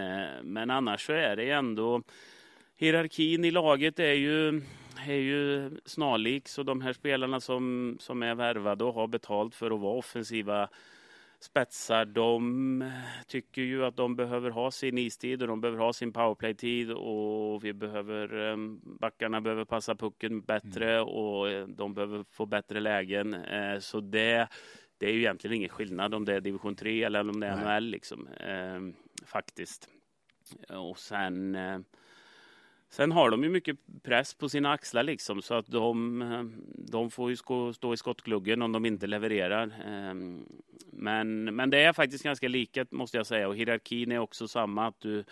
men annars så är det ändå hierarkin i laget är ju är ju snarlik. Så de här spelarna som, som är värvade och har betalt för att vara offensiva spetsar, de tycker ju att de behöver ha sin istid och de behöver ha sin powerplay-tid och vi behöver, ehm, backarna behöver passa pucken bättre mm. och eh, de behöver få bättre lägen. Eh, så det, det är ju egentligen ingen skillnad om det är division 3 eller om det är NHL liksom, faktiskt. Och sen eh, Sen har de ju mycket press på sina axlar liksom så att de, eh, de får ju stå i skottgluggen om de inte levererar. Ehm, men, men det är faktiskt ganska lika måste jag säga och hierarkin är också samma. att du,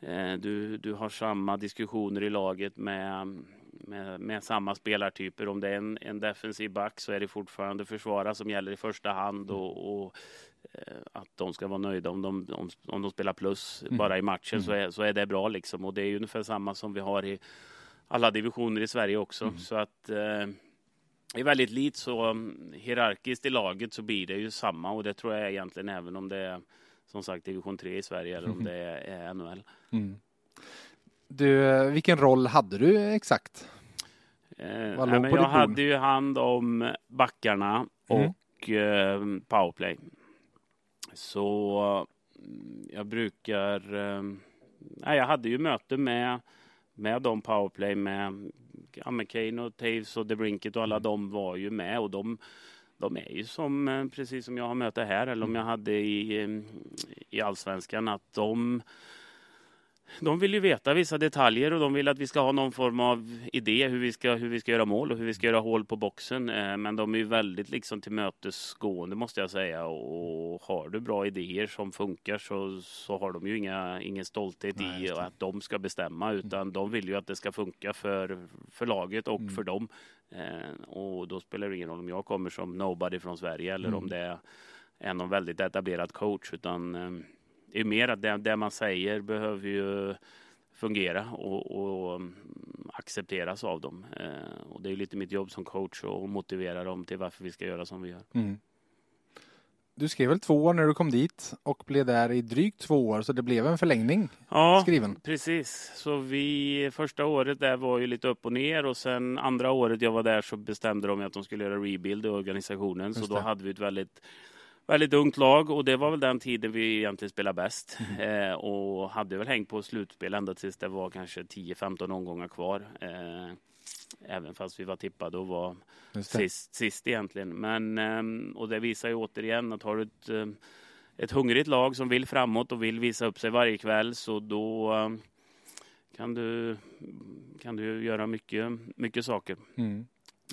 eh, du, du har samma diskussioner i laget med, med, med samma spelartyper. Om det är en, en defensiv back så är det fortfarande försvara som gäller i första hand och, och att de ska vara nöjda om de, om, om de spelar plus mm. bara i matchen mm. så, är, så är det bra liksom. Och det är ungefär samma som vi har i alla divisioner i Sverige också. Mm. Så att eh, är väldigt likt så um, hierarkiskt i laget så blir det ju samma och det tror jag egentligen även om det är som sagt division 3 i Sverige eller om det är, är NHL. Mm. Du, vilken roll hade du exakt? Eh, nej, jag hade ju hand om backarna mm. och eh, powerplay. Så mm, jag brukar... Ehm, nej, jag hade ju möte med, med de powerplay med, ja, med Kane och Taves och DeBrinket och alla mm. de var ju med och de, de är ju som eh, precis som jag har möte här eller om mm. jag hade i, ehm, i allsvenskan att de de vill ju veta vissa detaljer och de vill att vi ska ha någon form av idé hur vi ska, hur vi ska göra mål och hur vi ska göra hål på boxen. Eh, men de är ju väldigt liksom tillmötesgående måste jag säga och har du bra idéer som funkar så, så har de ju inga, ingen stolthet Nej, i att de ska bestämma utan mm. de vill ju att det ska funka för, för laget och mm. för dem. Eh, och då spelar det ingen roll om jag kommer som nobody från Sverige eller mm. om det är någon väldigt etablerad coach utan eh, det är mer att det, det man säger behöver ju fungera och, och accepteras av dem. Eh, och det är lite mitt jobb som coach att motivera dem till varför vi ska göra som vi gör. Mm. du skrev väl två år när du kom dit och blev där i drygt två år så det blev en förlängning Ja, skriven. precis. Så vi, första året där var ju lite upp och ner och sen andra året jag var där så bestämde de att de skulle göra rebuild i organisationen. Just så då det. hade vi ett väldigt, väldigt ungt lag och det var väl den tiden vi egentligen spelade bäst. Mm. Eh, och hade väl hängt på slutspel ända tills det var kanske 10-15 omgångar kvar. Eh, även fast vi var tippade och var sist, sist egentligen. Men, ehm, och det visar ju återigen att har du ett, ehm, ett hungrigt lag som vill framåt och vill visa upp sig varje kväll så då ehm, kan du, kan du göra mycket, mycket saker. Mm.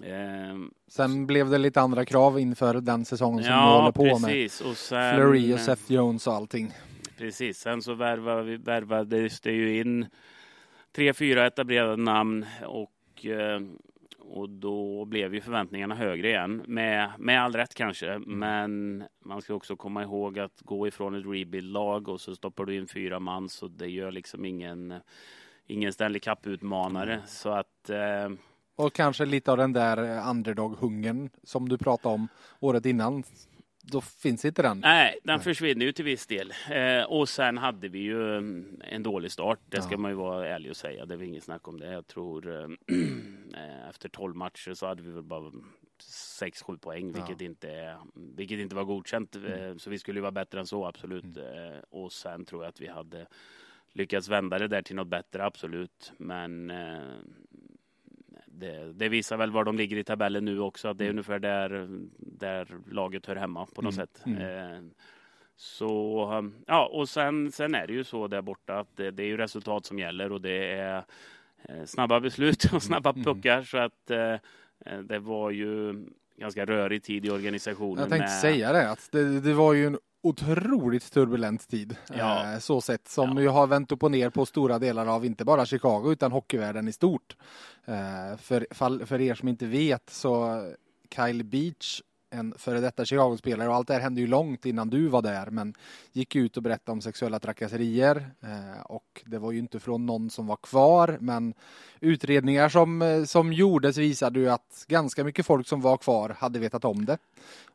Ehm, Sen blev det lite andra krav inför den säsongen som du ja, håller på med. precis. Och sen, Fleury och Seth Jones och allting. Precis, sen så värvade vi, värvades det ju in tre, fyra etablerade namn och, eh, och då blev ju förväntningarna högre igen. Med, med all rätt kanske, men man ska också komma ihåg att gå ifrån ett rebuild-lag och så stoppar du in fyra man så det gör liksom ingen, ingen Stanley Cup-utmanare. Så att eh, Och kanske lite av den där eh, underdog-hungern som du pratade om året innan. Då finns inte den. Nej, den försvinner ju till viss del. Eh, och sen hade vi ju mm, en dålig start. Det ska Ja. man ju vara ärlig och säga. Det är väl inget snack om det. Jag tror eh, eh, efter 12 matcher så hade vi väl bara 6-7 poäng, Ja. vilket, inte, är- vilket inte var godkänt. Eh, så vi skulle ju vara bättre än så, absolut. Mm. Och sen tror jag att vi hade lyckats vända det där till något bättre, absolut. Men det, det visar väl var de ligger i tabellen nu också, att det är Mm. ungefär där, där laget hör hemma på något Mm, sätt. mm. Eh, så um, ja, och sen, sen är det ju så där borta att det, det är ju resultat som gäller och det är eh, snabba beslut och snabba Mm. puckar så att eh, eh, det var ju ganska rörig tid i organisationen. Jag tänkte med- säga det, att det, det var ju en otroligt turbulent tid. Ja. Eh, så sett som Ja. ju har vänt upp och ner på stora delar av inte bara Chicago utan hockeyvärlden i stort. Eh, för, för er som inte vet så Kyle Beach, en före detta Chicago-spelare och allt det här hände ju långt innan du var där men gick ut och berättade om sexuella trakasserier eh, och det var ju inte från någon som var kvar men utredningar som, eh, som gjordes visade ju att ganska mycket folk som var kvar hade vetat om det.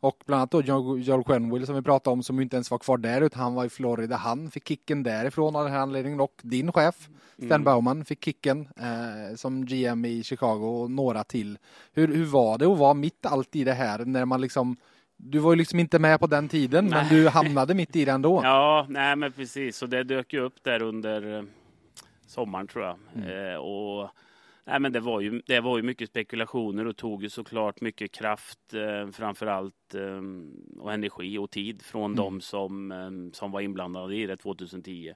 Och bland annat då Joel Quenville som vi pratade om som inte ens var kvar där utan han var i Florida. Han fick kicken därifrån av den här anledningen och din chef Stan Mm. Bauman fick kicken eh, som GM i Chicago och några till. Hur, hur var det att vara mitt allt i det här när man liksom du var ju liksom inte med på den tiden men Nej. du hamnade mitt i det ändå. Ja, nej men precis. Så det dök ju upp där under eh, sommaren tror jag. Mm. Eh, och, nej, men det, var ju, det var ju mycket spekulationer och tog ju såklart mycket kraft eh, framför allt eh, och energi och tid från Mm. de som, eh, som var inblandade i det 2010.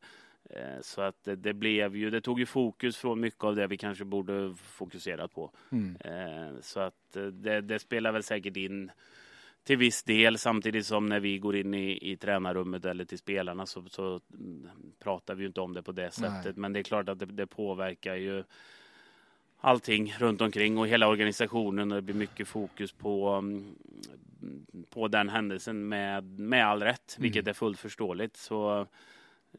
Eh, Så att det, det blev ju, det tog ju fokus från mycket av det vi kanske borde fokuserat på. Mm. Eh, Så att det, det spelar väl säkert in till viss del samtidigt som när vi går in i, i tränarrummet eller till spelarna så, så mm, pratar vi ju inte om det på det sättet. Men det är klart att det, det påverkar ju allting runt omkring och hela organisationen och det blir mycket fokus på, mm, på den händelsen med, med all rätt, vilket är fullt förståeligt. Så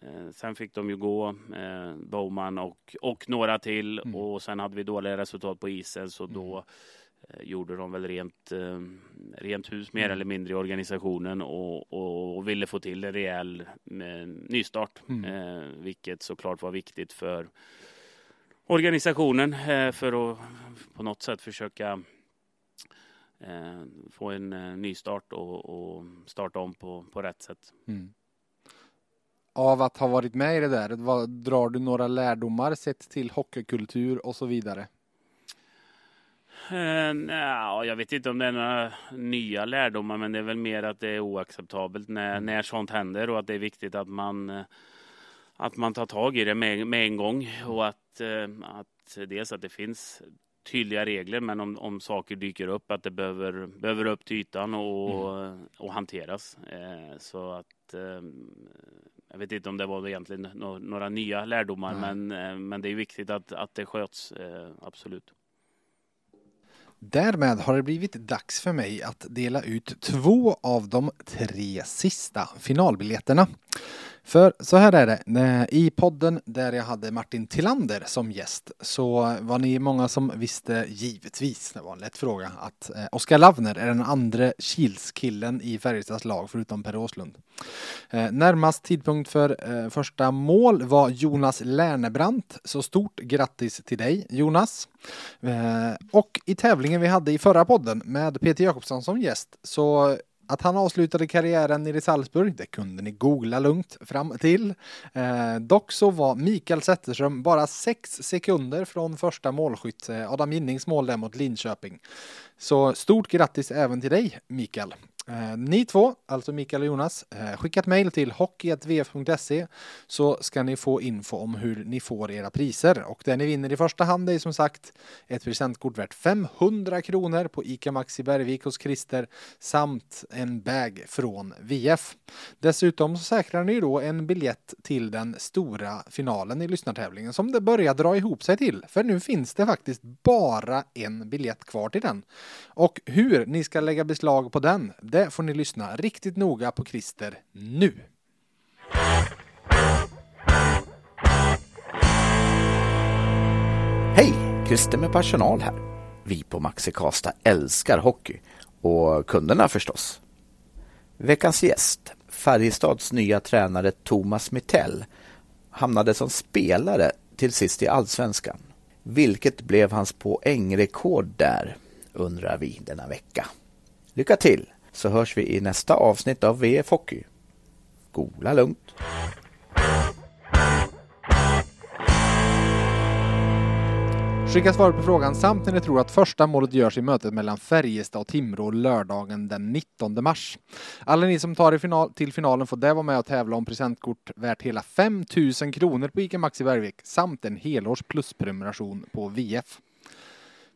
Eh, sen fick de ju gå, eh, Bowman och, och några till. Mm. Och sen hade vi dåliga resultat på isen så då eh, gjorde de väl rent, eh, rent hus mer Mm. eller mindre i organisationen och, och, och ville få till en rejäl eh, nystart. Mm. Eh, vilket såklart var viktigt för organisationen eh, för att på något sätt försöka eh, få en eh, nystart och, och starta om på, på rätt sätt. Mm. Av att ha varit med i det där, vad, drar du några lärdomar sett till hockeykultur och så vidare? Eh, nja, jag vet inte om det är några nya lärdomar, men det är väl mer att det är oacceptabelt när, Mm. när sånt händer och att det är viktigt att man, eh, att man tar tag i det med, med en gång och att, eh, att dels att det finns tydliga regler, men om, om saker dyker upp att det behöver, behöver upp till ytan och, Mm. och hanteras. Så att jag vet inte om det var egentligen nå- några nya lärdomar, men, men det är viktigt att, att det sköts, absolut. Därmed har det blivit dags för mig att dela ut två av de tre sista finalbiljetterna. För så här är det, eh, i podden där jag hade Martin Tillander som gäst så var ni många som visste givetvis, det var en lätt fråga, att eh, Oskar Lavner är den andra Kilskillen i Färjestads lag förutom Per Åslund. Eh, närmast tidpunkt för första mål var Jonas Lärnebrant, så stort grattis till dig Jonas. Och i tävlingen vi hade i förra podden med Peter Jakobsson som gäst så att han avslutade karriären nere i Salzburg, det kunde ni googla lugnt fram till. Eh, dock så var Mikael Zetterström bara sex sekunder från första målskytt, eh, Adam Ginnings mål där mot Linköping. Så stort grattis även till dig Mikael. Eh, ni två, alltså Mikael och Jonas, eh, skicka ett mejl till hockey.vf.se så ska ni få info om hur ni får era priser. Och det ni vinner i första hand är som sagt ett presentkort värt 500 kronor på ICA Maxi Bergvik hos Christer samt en bag från VF. Dessutom så säkrar ni då en biljett till den stora finalen i lyssnartävlingen som det börjar dra ihop sig till. För nu finns det faktiskt bara en biljett kvar till den. Och hur ni ska lägga beslag på den, det får ni lyssna riktigt noga på Christer nu. Hej! Christer med personal här. Vi på Maxi Kasta älskar hockey och kunderna förstås. Veckans gäst, Färjestads nya tränare Thomas Mittell, hamnade som spelare till sist i Allsvenskan. Vilket blev hans poängrekord där, undrar vi denna vecka. Lycka till! Så hörs vi i nästa avsnitt av VF Hockey. Gola lugnt! Skicka svar på frågan samt när ni tror att första målet görs i mötet mellan Färjestad och Timrå lördagen den 19 mars. Alla ni som tar er final, till finalen får där vara med och tävla om presentkort värt hela 5000 kronor på ICA Maxi Bergvik samt en helårs plusprenumeration på VF.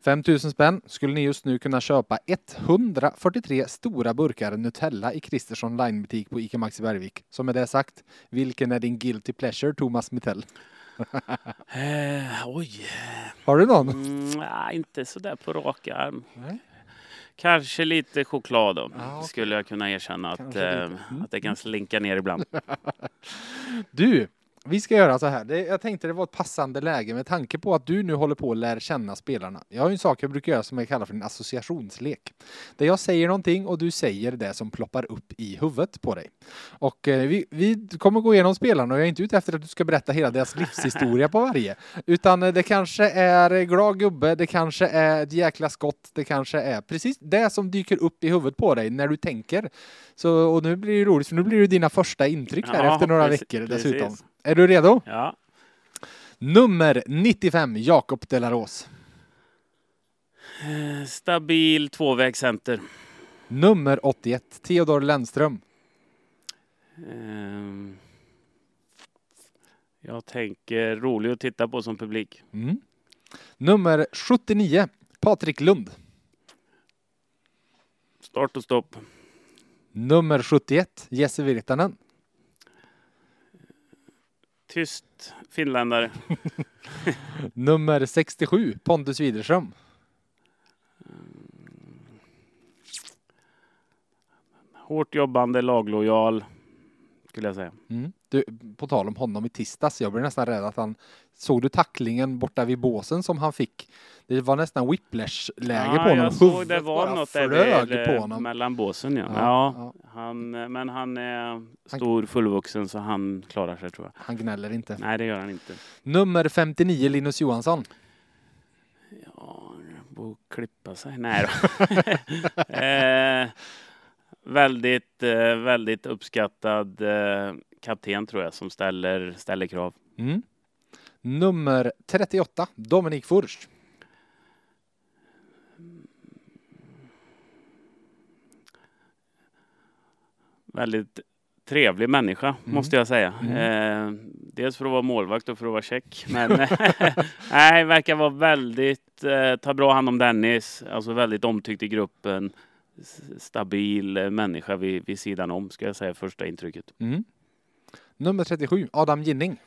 5000 spänn skulle ni just nu kunna köpa 143 stora burkar Nutella i Christers onlinebutik på ICA Maxi Bergvik. Så med det sagt, vilken är din guilty pleasure, Thomas Mittell? eh, oj. Har du någon? Mm, nej, inte sådär på rak arm. Kanske lite choklad då, ah, okay. skulle jag kunna erkänna att, eh, mm. att det kan slinka ner ibland. du, vi ska göra så här. Det, jag tänkte det var ett passande läge med tanke på att du nu håller på att lära känna spelarna. Jag har en sak jag brukar göra som jag kallar för en associationslek. Där jag säger någonting och du säger det som ploppar upp i huvudet på dig. Och eh, vi, vi kommer gå igenom spelarna och jag är inte ute efter att du ska berätta hela deras livshistoria på varje. Utan eh, det kanske är glad gubbe, det kanske är ett jäkla skott, det kanske är precis det som dyker upp i huvudet på dig när du tänker. Så, och nu blir det roligt för nu blir det dina första intryck här ja, efter några precis, veckor dessutom. Precis. Är du redo? Ja. Nummer 95, Jakob Delaros. Eh, stabil tvåvägscenter. Nummer 81, Theodor Lennström. Um, jag tänker rolig att titta på som publik. Mm. Nummer 79, Patrik Lund. Start och stopp. Nummer 71, Jesse Virtanen. Tyst finländare. Nummer 67, Pontus Widerström. Hårt jobbande, laglojal, skulle jag säga. Mm. Du, på tal om honom i tisdags, jag blev nästan rädd att han Såg du tacklingen borta vid båsen som han fick? Det var nästan whiplash-läge ja, på honom. Jag såg det var något där på honom. mellan båsen. Ja. Ja, ja, Han, men han är stor, fullvuxen, så han klarar sig tror jag. Han gnäller inte. Nej, det gör han inte. Nummer 59, Linus Johansson. Ja, borde klippa sig. Nej då. eh, väldigt, eh, väldigt uppskattad eh, kapten tror jag som ställer, ställer krav. Mm. Nummer 38, Dominik Furch. Väldigt trevlig människa mm. måste jag säga. Mm. Eh, dels för att vara målvakt och för att vara check. Men nej, verkar vara väldigt, eh, ta bra hand om Dennis, alltså väldigt omtyckt i gruppen. Stabil eh, människa vid, vid sidan om, ska jag säga, första intrycket. Mm. Nummer 37, Adam Ginning.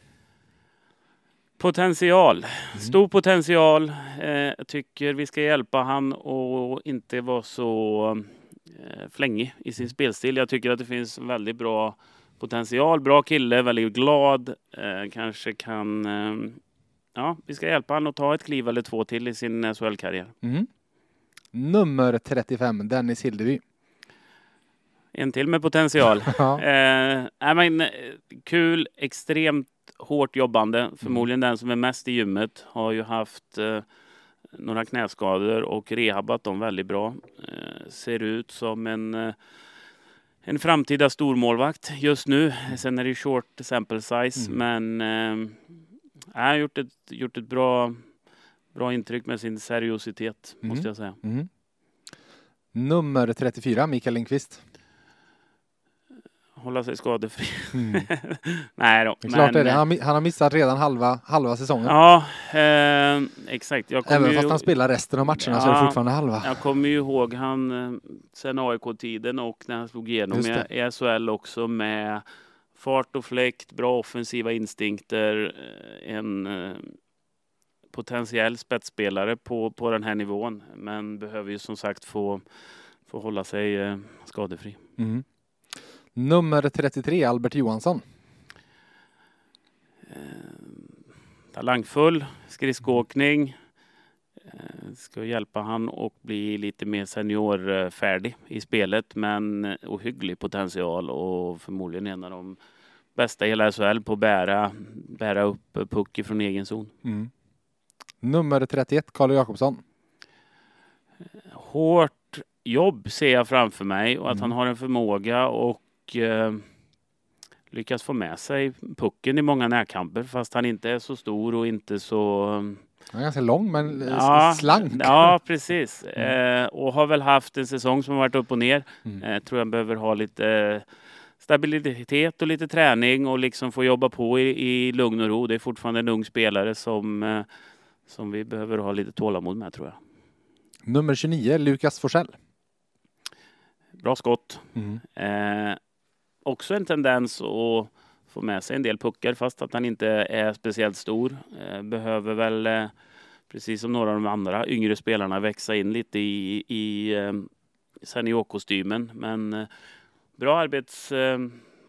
Potential. Mm. Stor potential. Eh, jag tycker vi ska hjälpa han och inte vara så eh, flängig i sin spelstil. Jag tycker att det finns väldigt bra potential, bra kille, väldigt glad. Eh, kanske kan... Eh, ja, vi ska hjälpa honom att ta ett kliv eller två till i sin SHL-karriär. Mm. Nummer 35, Dennis Hildeby. En till med potential. Ja. Eh, nej, men, eh, kul, extremt hårt jobbande. Förmodligen den som är mest i gymmet. Har ju haft eh, några knäskador och rehabat dem väldigt bra. Eh, ser ut som en, eh, en framtida stormålvakt just nu. Sen är det short sample size, men eh, jag har gjort ett, gjort ett bra, bra intryck med sin seriositet, Mm. måste jag säga. Mm. Nummer 34, Mikael Lindqvist. Hålla sig skadefri. Mm. Nej då. Är klart men, är det. Han, har mi- han har missat redan halva, halva säsongen. Ja, eh, exakt. Jag Även ju, fast han spelar resten av matcherna så är det Ja. fortfarande halva. jag kommer ju ihåg han eh, sen AIK-tiden och när han slog igenom i, SHL också med fart och fläkt, bra offensiva instinkter, eh, en eh, potentiell spetsspelare på, på den här nivån. Men behöver ju som sagt få, få hålla sig eh, skadefri. Mm. Nummer 33, Albert Johansson. talangfull, skridskoåkning. Eh, Ska hjälpa han och bli lite mer seniorfärdig i spelet men ohygglig potential och förmodligen en av de bästa i hela SHL på att bära, bära upp puck från egen zon. Mm. Nummer 31, Carl Jakobsson. Hårt jobb ser jag framför mig och att Mm. han har en förmåga och eh, lyckas få med sig pucken i många närkamper fast han inte är så stor och inte så Han är ganska lång men Ja, slank. Ja, precis. Mm. Eh, och har väl haft en säsong som har varit upp och ner. Mm. Eh, tror jag behöver ha lite eh, stabilitet och lite träning och liksom få jobba på i, i lugn och ro. Det är fortfarande en ung spelare som, eh, som vi behöver ha lite tålamod med tror jag. Nummer 29, Lukas Forsell. Bra skott. Mm. Eh, också en tendens att få med sig en del puckar fast att han inte är speciellt stor. Eh, behöver väl, eh, precis som några av de andra yngre spelarna, växa in lite i, i eh, seniorkostymen. Men eh, bra arbets, eh,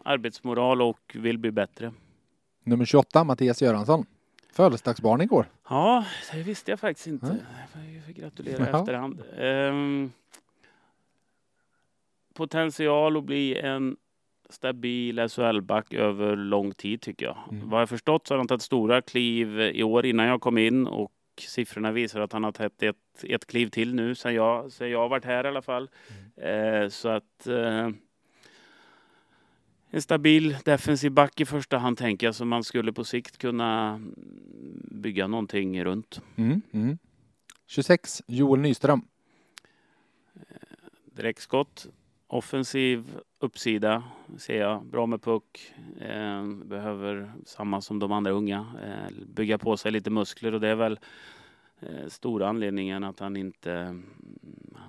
arbetsmoral och vill bli bättre. Nummer 28, Mattias Göransson. Födelsedagsbarn igår. Ja, det visste jag faktiskt inte. Jag får gratulera Ja. efterhand. Ehm, potential att bli en stabil SHL-back över lång tid tycker jag. Mm. Vad jag förstått så har han tagit stora kliv i år innan jag kom in och siffrorna visar att han har tagit ett, ett kliv till nu sen jag, sen jag varit här i alla fall. Eh, så att eh, en stabil defensiv back i första hand tänker jag som man skulle på sikt kunna bygga någonting runt. Mm. Mm. 26, Joel Nyström. Direktskott, offensiv uppsida ser jag. Bra med puck. Eh, behöver samma som de andra unga. Eh, bygga på sig lite muskler och det är väl eh, stora anledningen att han inte mm,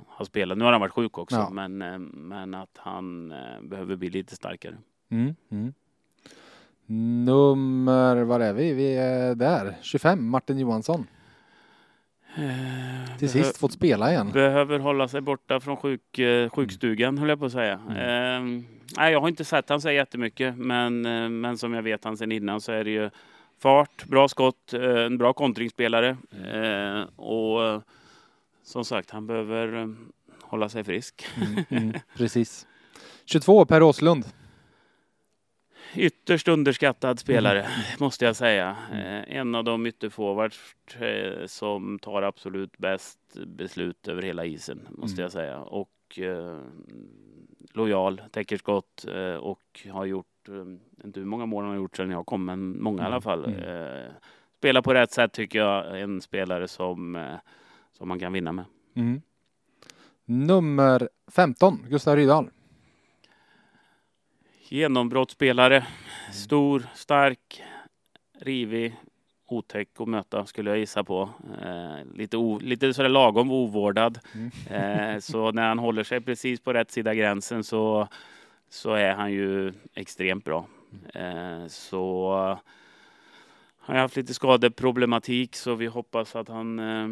har spelat. Nu har han varit sjuk också Ja. men, eh, men att han eh, behöver bli lite starkare. Mm. Mm. Nummer, var är vi? Vi är där. 25, Martin Johansson. Eh, Till sist fått spela igen. Behöver hålla sig borta från sjuk, eh, sjukstugan höll jag på att säga. Mm. Eh, nej, jag har inte sett han så jättemycket men, eh, men som jag vet han sen innan så är det ju fart, bra skott, en bra kontringsspelare eh, och som sagt han behöver eh, hålla sig frisk. Mm. Mm. Precis. 22, Per Åslund. Ytterst underskattad spelare Mm. måste jag säga. Eh, en av de ytterforwards eh, som tar absolut bäst beslut över hela isen måste Mm. jag säga. Och eh, lojal, täcker skott eh, och har gjort, eh, inte hur många mål han har gjort sedan jag kom, men många i alla fall. Mm. Spelar på rätt sätt tycker jag. En spelare som, som man kan vinna med. Mm. Nummer 15, Gustav Rydahl. Genombrottsspelare. Stor, stark, rivig, otäck att möta skulle jag gissa på. Eh, lite, o, lite sådär lagom ovårdad. Mm. Eh, så när han håller sig precis på rätt sida gränsen så, så är han ju extremt bra. Eh, så han har haft lite skadeproblematik så vi hoppas att han eh,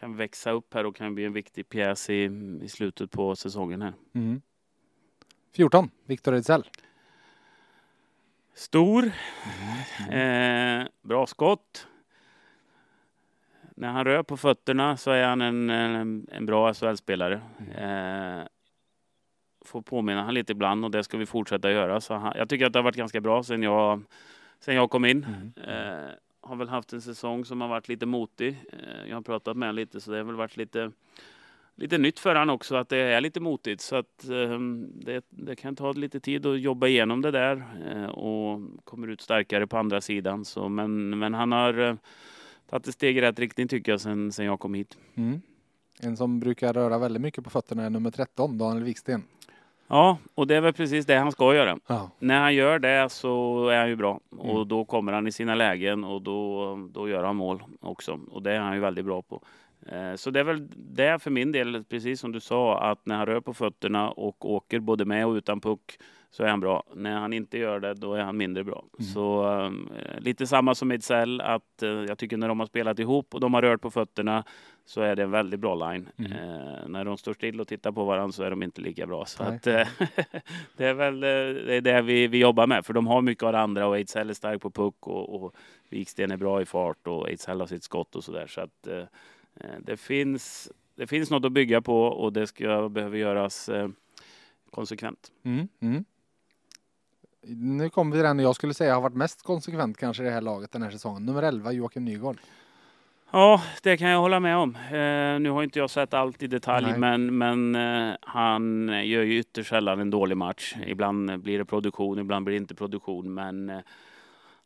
kan växa upp här och kan bli en viktig pjäs i, i slutet på säsongen här. Mm. 14, Viktor Ejdsell. Stor. Eh, bra skott. När han rör på fötterna så är han en, en, en bra SHL-spelare. Eh, får påminna han lite ibland och det ska vi fortsätta göra. Så han, jag tycker att det har varit ganska bra sen jag, sen jag kom in. Eh, har väl haft en säsong som har varit lite motig. Eh, jag har pratat med honom lite så det har väl varit lite lite nytt för han också att det är lite motigt så att eh, det, det, kan ta lite tid att jobba igenom det där eh, och kommer ut starkare på andra sidan. Så, men, men han har eh, tagit ett steg i rätt riktning tycker jag sen, sen jag kom hit. Mm. En som brukar röra väldigt mycket på fötterna är nummer 13, Daniel Wiksten. Ja, och det är väl precis det han ska göra. Ja. När han gör det så är han ju bra och Mm. då kommer han i sina lägen och då, då gör han mål också och det är han ju väldigt bra på. Eh, Så det är väl det för min del, precis som du sa, att när han rör på fötterna och åker både med och utan puck så är han bra. När han inte gör det, då är han mindre bra. Så eh, lite samma som Ejdsell, att eh, jag tycker när de har spelat ihop och de har rört på fötterna så är det en väldigt bra line. Eh, när de står still och tittar på varandra så är de inte lika bra. Så att, eh, det är väl det, är det vi, vi jobbar med, för de har mycket av det andra och Ejdsell är stark på puck och, och Viksten är bra i fart och Ejdsell har sitt skott och sådär. Så att eh, eh, det finns, det finns något att bygga på och det ska behöver göras eh, konsekvent. Mm. Mm. Nu kommer vi den jag skulle säga har varit mest konsekvent kanske i det här laget den här säsongen. Nummer 11, Joakim Nygård. Ja, det kan jag hålla med om. Eh, nu har inte jag sett allt i detalj, Nej. men, men eh, han gör ju ytterst sällan en dålig match. Ibland blir det produktion, ibland blir det inte produktion, men eh,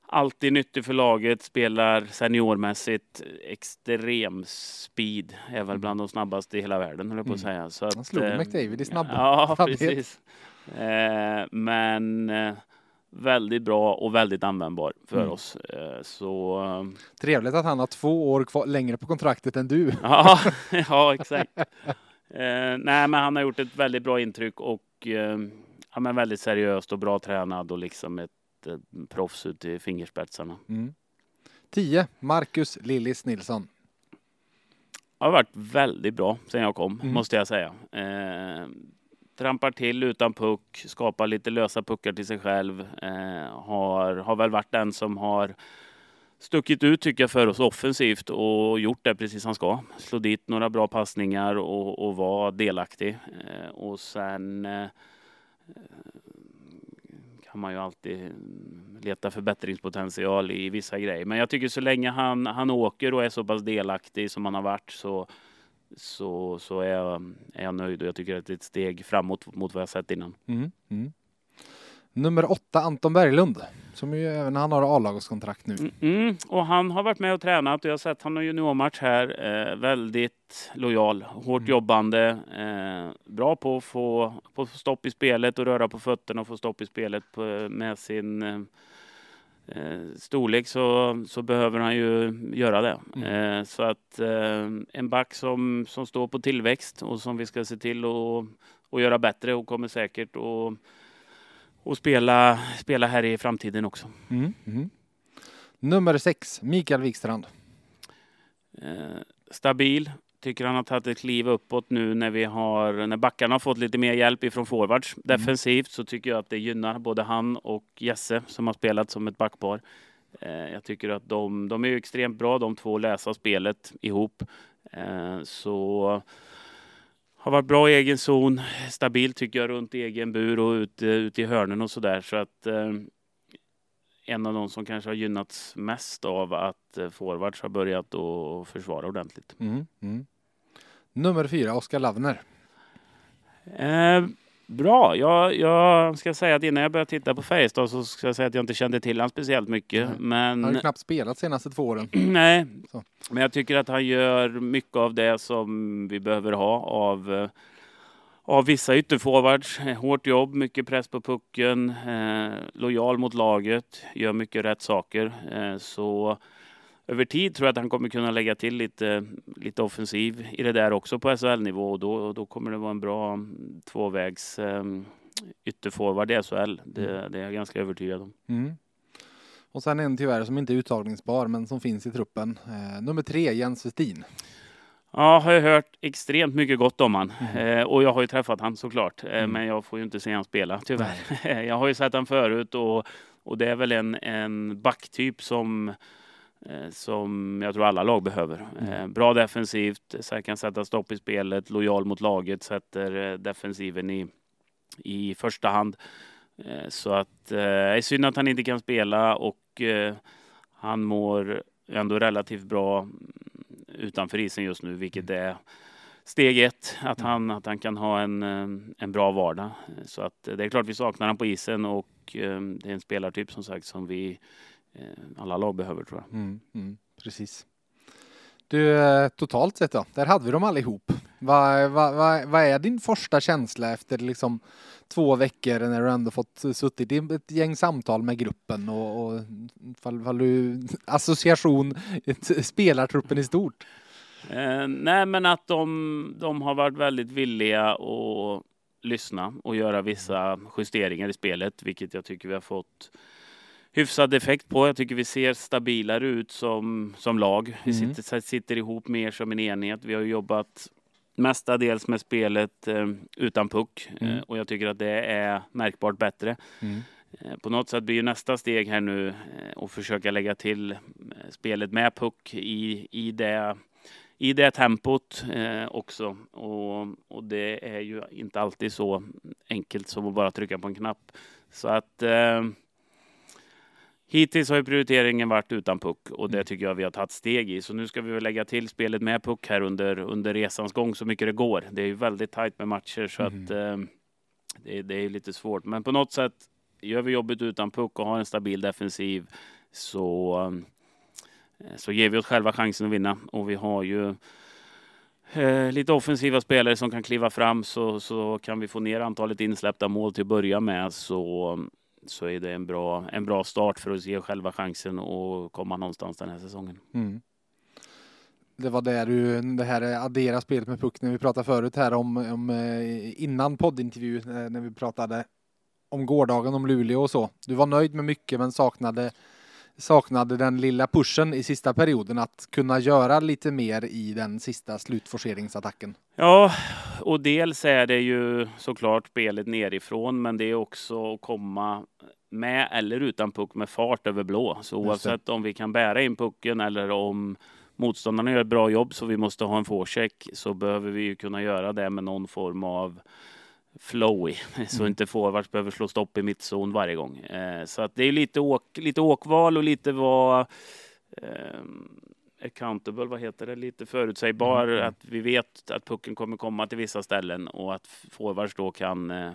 alltid nyttig för laget, spelar seniormässigt, extrem speed, är väl bland de snabbaste i hela världen, höll jag på att säga. Så Mm. Han att, slog eh, McDavid i snabb- Ja, snabbhet. precis. Eh, men eh, väldigt bra och väldigt användbar för Mm. oss. Eh, så eh, Trevligt att han har två år kvar, längre på kontraktet än du. Ja, ja exakt. Eh, nej, men han har gjort ett väldigt bra intryck och ja, men väldigt seriöst och bra tränad och liksom ett eh, proffs ut i fingerspetsarna. Mm. 10, Marcus Lillis Nilsson. Har varit väldigt bra sen jag kom, Mm. måste jag säga. Eh, trampar till utan puck, skapar lite lösa puckar till sig själv. Eh, har, har väl varit den som har stuckit ut tycker jag för oss offensivt och gjort det precis som han ska. Slå dit några bra passningar och, och vara delaktig. Eh, och sen eh, kan man ju alltid mm, leta förbättringspotential i vissa grejer. Men jag tycker så länge han, han åker och är så pass delaktig som han har varit så, så, så är, jag, är jag nöjd och jag tycker att det är ett steg framåt mot vad jag sett innan. Mm. Mm. Nummer åtta, Anton Berglund. Som ju även han har A-lagskontrakt nu. Mm, mm. Och han har varit med och tränat och jag har sett han har juniormatch här. Eh, väldigt lojal, hårt jobbande, eh, bra på att få, på stopp i spelet och röra på fötterna och få stopp i spelet på, med sin eh, eh, storlek så, så behöver han ju göra det. Eh, så att eh, en back som, som står på tillväxt och som vi ska se till att att göra bättre och kommer säkert att och spela, spela här i framtiden också. Mm. Mm. Nummer 6, Mikael Wikstrand. Eh, stabil. Tycker han har tagit ett kliv uppåt nu när vi har när backarna har fått lite mer hjälp ifrån forwards. Defensivt så tycker jag att det gynnar både han och Jesse som har spelat som ett backpar. Eh, jag tycker att de, de är extremt bra de två att läsa spelet ihop. Eh, så har varit bra i egen zon, stabil tycker jag runt egen bur och ute ut i hörnen och sådär. Så att eh, en av de som kanske har gynnats mest av att eh, forwards har börjat att försvara ordentligt. Mm. Mm. Nummer 4, Oskar Lavner. Eh, bra, jag, jag ska säga att innan jag började titta på Färjestad så ska jag säga att jag inte kände till honom speciellt mycket. Nej. Men Han har ju knappt spelat senaste två åren. Nej, Så. men jag tycker att han gör mycket av det som vi behöver ha av, eh, av vissa ytterforwards. Hårt jobb, mycket press på pucken, eh, lojal mot laget, gör mycket rätt saker. Eh, så över tid tror jag att han kommer kunna lägga till lite, lite offensiv i det där också på SHL-nivå och då, då kommer det vara en bra mm, tvåvägs eh, ytterforward i SHL. Det, det är jag ganska övertygad om. Mm. Och sen en tyvärr som inte är uttagningsbar men som finns i truppen. Eh, nummer 3, Jens Westin. Ja, har jag hört extremt mycket gott om han. Eh, och jag har ju träffat han såklart. Eh, Mm. Men jag får ju inte se han spela tyvärr. jag har ju sett han förut och, Och det är väl en, en backtyp som som jag tror alla lag behöver. Mm. Bra defensivt, så kan sätta stopp i spelet, lojal mot laget, sätter defensiven i, i första hand. Så att det är synd att han inte kan spela och han mår ändå relativt bra utanför isen just nu, vilket mm. är steg ett, att mm. han, att han kan ha en, eh, en bra vardag. Så att det är klart vi saknar honom på isen och eh, det är en spelartyp som sagt som vi eh, alla lag behöver tror jag. Mm, mm, precis. Du, totalt sett då, där hade vi dem allihop. Vad, vad, vad, vad är din första känsla efter liksom två veckor när du ändå fått suttit i ett gäng samtal med gruppen och, och fall, fall du, association, spelartruppen i stort? Eh, nej, men att de, de har varit väldigt villiga att lyssna och göra vissa justeringar i spelet, vilket jag tycker vi har fått hyfsad effekt på. Jag tycker vi ser stabilare ut som, som lag. Vi mm. sitter, sitter ihop mer som en enhet. Vi har jobbat mestadels med spelet eh, utan puck eh, mm. och jag tycker att det är märkbart bättre. Mm. Eh, på något sätt blir nästa steg här nu eh, att försöka lägga till eh, spelet med puck i, i det i det tempot eh, också. Och, och, det är ju inte alltid så enkelt som att bara trycka på en knapp. Så att eh, hittills har ju prioriteringen varit utan puck och det mm. tycker jag vi har tagit steg i. Så nu ska vi väl lägga till spelet med puck här under, under resans gång så mycket det går. Det är ju väldigt tajt med matcher så mm. att eh, det, det är lite svårt. Men på något sätt gör vi jobbet utan puck och har en stabil defensiv så Eh, så ger vi oss själva chansen att vinna. Och vi har ju eh, lite offensiva spelare som kan kliva fram så, så kan vi få ner antalet insläppta mål till att börja med så, så är det en bra, en bra start för att ge själva chansen att komma någonstans den här säsongen. Mm. Det var där du, det här addera spelet med puck när vi pratade förut här om, om eh, innan poddintervju eh, när vi pratade om gårdagen om Luleå och så. Du var nöjd med mycket men saknade saknade den lilla pushen i sista perioden att kunna göra lite mer i den sista slutforceringsattacken. Ja, och dels är det ju såklart spelet nerifrån, men det är också att komma med eller utan puck med fart över blå. Så oavsett om vi kan bära in pucken eller om motståndarna gör ett bra jobb så vi måste ha en forecheck så behöver vi ju kunna göra det med någon form av flowy så mm. inte forwards behöver slå stopp i mittzon varje gång. Eh, så att det är lite, åk, lite åkval och lite vad eh, accountable, vad heter det, lite förutsägbar. Mm. Att vi vet att pucken kommer komma till vissa ställen och att forwards då kan eh,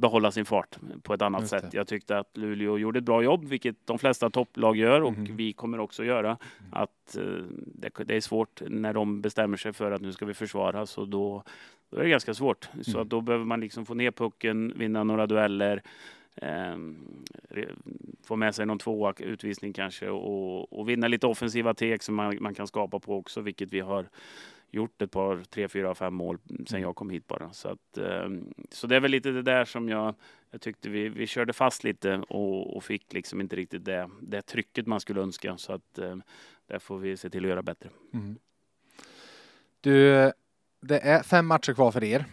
behålla sin fart på ett annat sätt. Jag tyckte att Luleå gjorde ett bra jobb, vilket de flesta topplag gör och mm. vi kommer också göra. Mm. Att eh, det, det, är svårt när de bestämmer sig för att nu ska vi försvara, så då, då är det ganska svårt. Mm. Så att då behöver man liksom få ner pucken, vinna några dueller, eh, få med sig någon tvåa utvisning kanske och, och vinna lite offensiva tek som man, man kan skapa på också, vilket vi har gjort ett par, tre, fyra, fem mål sen jag kom hit bara. Så, att, eh, så det är väl lite det där som jag, jag tyckte vi, vi körde fast lite och, och fick liksom inte riktigt det, det trycket man skulle önska. Så att eh, där får vi se till att göra bättre. Mm. Du, det är fem matcher kvar för er.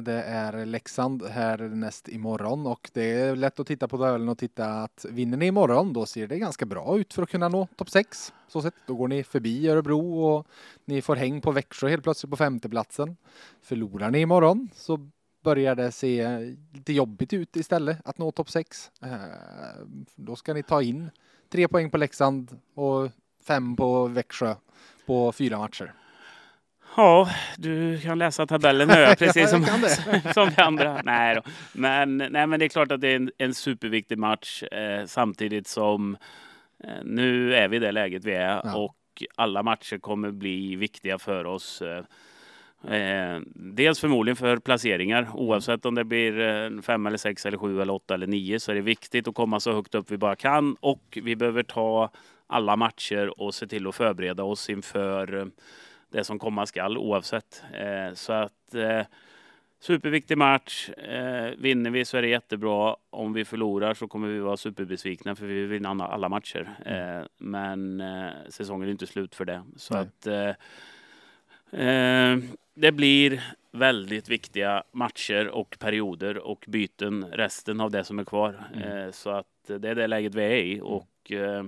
Det är Leksand här näst imorgon och det är lätt att titta på tabellen och titta att vinner ni imorgon då ser det ganska bra ut för att kunna nå topp 6. Så sett, då går ni förbi Örebro och ni får häng på Växjö helt plötsligt på femteplatsen. Förlorar ni imorgon så börjar det se lite jobbigt ut istället att nå topp 6. Eh, då ska ni ta in tre poäng på Leksand och fem på Växjö på fyra matcher. Ja, du kan läsa tabellen nu, precis som, som vi andra. Nej, då. Men, nej, men det är klart att det är en, en superviktig match eh, samtidigt som eh, nu är vi i det läget vi är ja. och alla matcher kommer bli viktiga för oss. Eh, eh dels förmodligen för placeringar. Oavsett om det blir eh, fem eller sex eller sju eller åtta eller nio så är det viktigt att komma så högt upp vi bara kan och vi behöver ta alla matcher och se till att förbereda oss inför eh, det som komma skall oavsett. Eh, så att eh, superviktig match. Eh, vinner vi så är det jättebra. Om vi förlorar så kommer vi vara superbesvikna för vi vill vinna alla matcher. Mm. men säsongen är inte slut för det. Så Nej. att det blir väldigt viktiga matcher och perioder och byten resten av det som är kvar. Mm. Så att det är det läget vi är i och eh,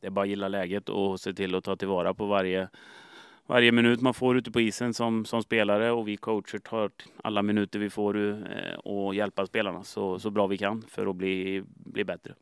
det är bara att gilla läget och se till att ta tillvara på varje varje minut man får ute på isen som, som spelare och vi coacher tar alla minuter vi får eh, och hjälpa spelarna så, så bra vi kan för att bli, bli bättre.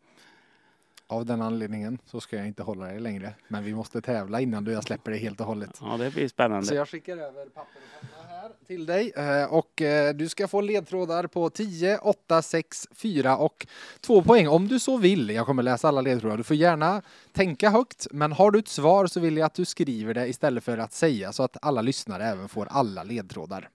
Av den anledningen så ska jag inte hålla dig längre. Men vi måste tävla innan du jag släpper det helt och hållet. Ja, det blir spännande. Så jag skickar över papper och penna här till dig. Eh, Och eh, du ska få ledtrådar på 10, 8, 6, 4 och 2 poäng om du så vill. Jag kommer läsa alla ledtrådar. Du får gärna tänka högt, men har du ett svar så vill jag att du skriver det istället för att säga så att alla lyssnare även får alla ledtrådar.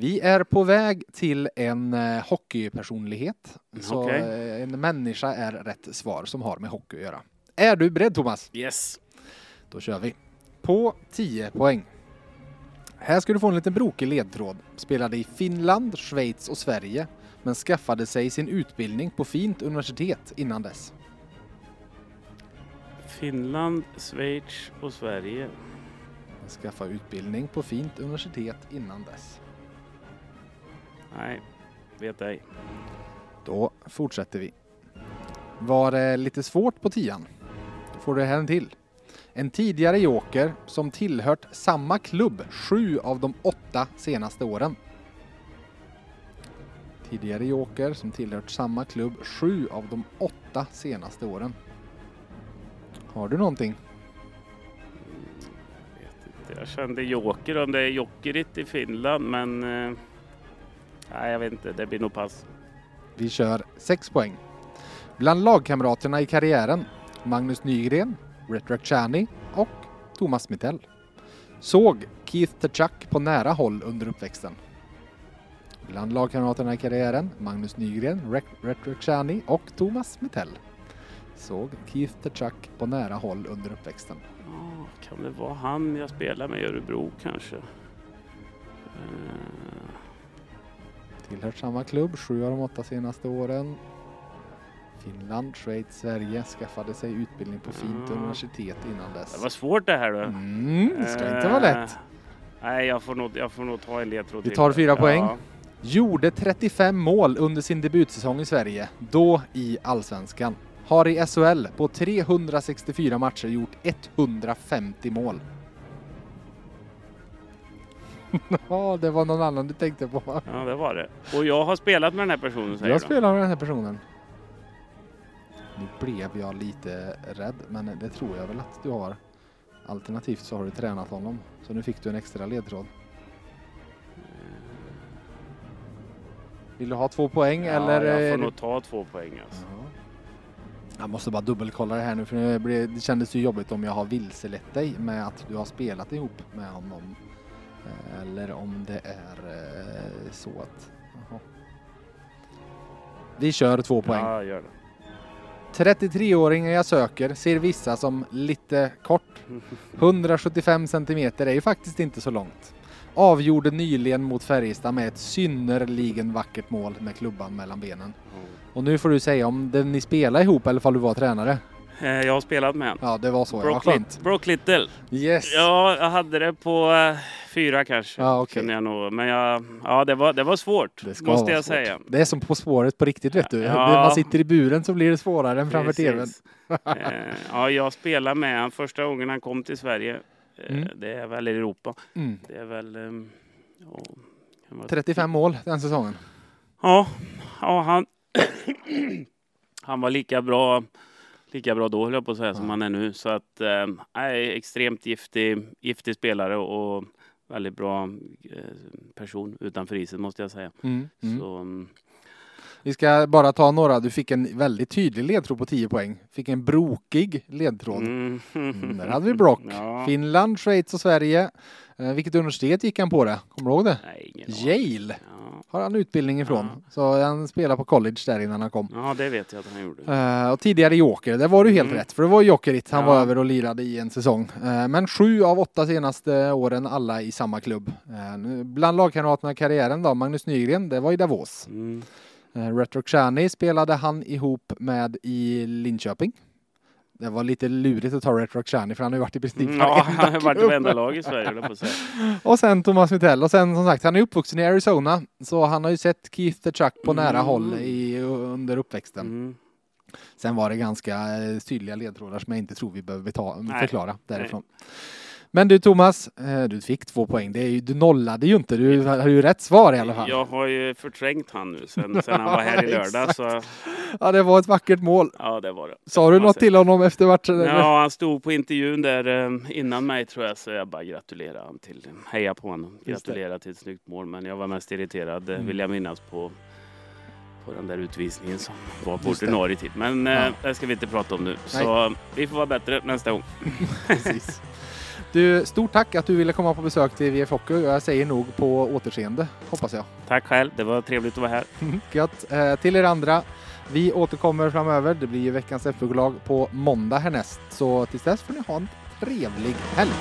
Vi är på väg till en eh, hockeypersonlighet. Så Okej. eh, en människa är rätt svar som har med hockey att göra. Är du beredd Thomas? Yes. Då kör vi. På 10 poäng. Här ska du få en liten brokig ledtråd. Spelade i Finland, Schweiz och Sverige men skaffade sig sin utbildning på fint universitet innan dess. Finland, Schweiz och Sverige. Skaffa utbildning på fint universitet innan dess. Nej, vet ej. Då fortsätter vi. Var det lite svårt på tian? Då får du här en till. En tidigare joker som tillhört samma klubb sju av de åtta senaste åren. Tidigare joker som tillhört samma klubb sju av de åtta senaste åren. Har du någonting? Vet inte. Jag kände Joker om det är Jokerit i Finland men eh, nej, jag vet inte. Det blir nog pass. Vi kör 6 poäng. Bland lagkamraterna i karriären Magnus Nygren, Ret Rakhshani och Thomas Mittell. Såg Keith Tkachuk på nära håll under uppväxten. Bland lagkamraterna i karriären Magnus Nygren, Ret- Ret Rakhshani och Thomas Mittell. Såg Keith Tkachuk på nära håll under uppväxten. Kan det vara han jag spelar med i Örebro kanske? Eh, Tillhört samma klubb sju av de åtta senaste åren. Finland, Schweiz, Sverige skaffade sig utbildning på fint Mm. universitet innan dess. det var svårt det här du. Mm, det ska inte vara lätt. Eh, Nej, jag får nog, jag får nog ta en ledtråd Vi till. tar fyra poäng. Ja. Gjorde 35 mål under sin debutsäsong i Sverige, då i Allsvenskan. Har i SHL på 364 matcher gjort 150 mål. Ja, det var någon annan du tänkte på. ja, det var det. Och jag har spelat med den här personen säger Jag du? spelar med den här personen. Nu blev jag lite rädd, men det tror jag väl att du har. Alternativt så har du tränat honom. Så nu fick du en extra ledtråd. Vill du ha två poäng Ja, eller? jag får det- nog ta två poäng alltså. Ja. Jag måste bara dubbelkolla det här nu för det kändes ju jobbigt om jag har vilselett dig med att du har spelat ihop med honom. Eh, Eller om det är eh, så att... Jaha. Vi kör två poäng. Ja, gör det. 33-åringen jag söker ser vissa som lite kort. 175 centimeter är ju faktiskt inte så långt. Avgjorde nyligen mot Färjestad med ett synnerligen vackert mål med klubban mellan benen. Och nu får du säga om det, ni spelar ihop eller om du var tränare. Eh, Jag har spelat med. Ja, det var så. Ja, Brock. Lit- Brock Little. Yes. Ja, jag hade det på eh, fyra kanske. Ja, kände jag nog. Men jag, ja, det var, det var svårt. Det måste jag svårt. säga. Det är som På spåret på riktigt vet du. Ja. När man sitter i buren så blir det svårare än framför tvn. Eh, ja, jag spelade med honom första gången han kom till Sverige. Mm. Det är väl i Europa. Mm. Det är väl... ehm, ja, kan vara- 35 mål den säsongen. Ja, ja han, han var lika bra, lika bra då höll jag på att säga som Ja. han är nu. Så att, eh, extremt giftig, giftig spelare och väldigt bra eh, person utanför isen måste jag säga. Mm. Mm. Så, mm, Vi ska bara ta några. Du fick en väldigt tydlig ledtråd på 10 poäng. Fick en brokig ledtråd. mm. Mm, där hade vi Brock. Ja. Finland, Schweiz och Sverige. Eh, vilket universitet gick han på det? Kommer du ihåg det? Nej, ingen. Yale. Har han utbildning ifrån. Ja. Så han spelade på college där innan han kom. ja, det vet jag att han gjorde. Eh, och tidigare Joker, det var du helt Mm. rätt. För det var Jokerit han Ja. var över och lirade i en säsong. Eh, men sju av åtta senaste åren alla i samma klubb. Nu- bland lagkamraterna i karriären då, Magnus Nygren, det var i Davos. Mm. Uh, Retro Chani spelade han ihop med i Linköping. Det var lite lurigt att ta Red Rock Shani för han har ju varit i princip Mm, Ja, han har varit i varenda lag i Sverige, på säga. Och sen Thomas Mittell. Och sen som sagt, han är uppvuxen i Arizona. Så han har ju sett Keith the Chuck på nära Mm. håll i, under uppväxten. Mm. Sen var det ganska eh, tydliga ledtrådar som jag inte tror vi behöver Nej. förklara därifrån. Men du Thomas, eh, du fick två poäng. Ju, du nollade ju inte. Du hade ju rätt svar i alla fall. Jag har ju förträngt han nu sen, sen han var här i lördag. Så, Ja, det var ett vackert mål. ja, det var det. Sa du något till honom efter matchen? Ja, han stod på intervjun där eh, innan mig tror jag, så jag bara gratulerade han till, heja på honom, Just det. gratulera till ett snyggt mål. Men jag var mest irriterad, eh, Mm. vill jag minnas, på, på den där utvisningen som var på ordinarie tid. Men eh, Ja. det ska vi inte prata om nu. Så vi får vara bättre nästa gång. Du, stort tack att du ville komma på besök till VF Hockey. Jag säger nog på återseende, hoppas jag. Tack själv, det var trevligt att vara här. Gött. Eh, till er andra, vi återkommer framöver. Det blir ju veckans FBK-lag på måndag härnäst. Så tills dess får ni ha en trevlig helg.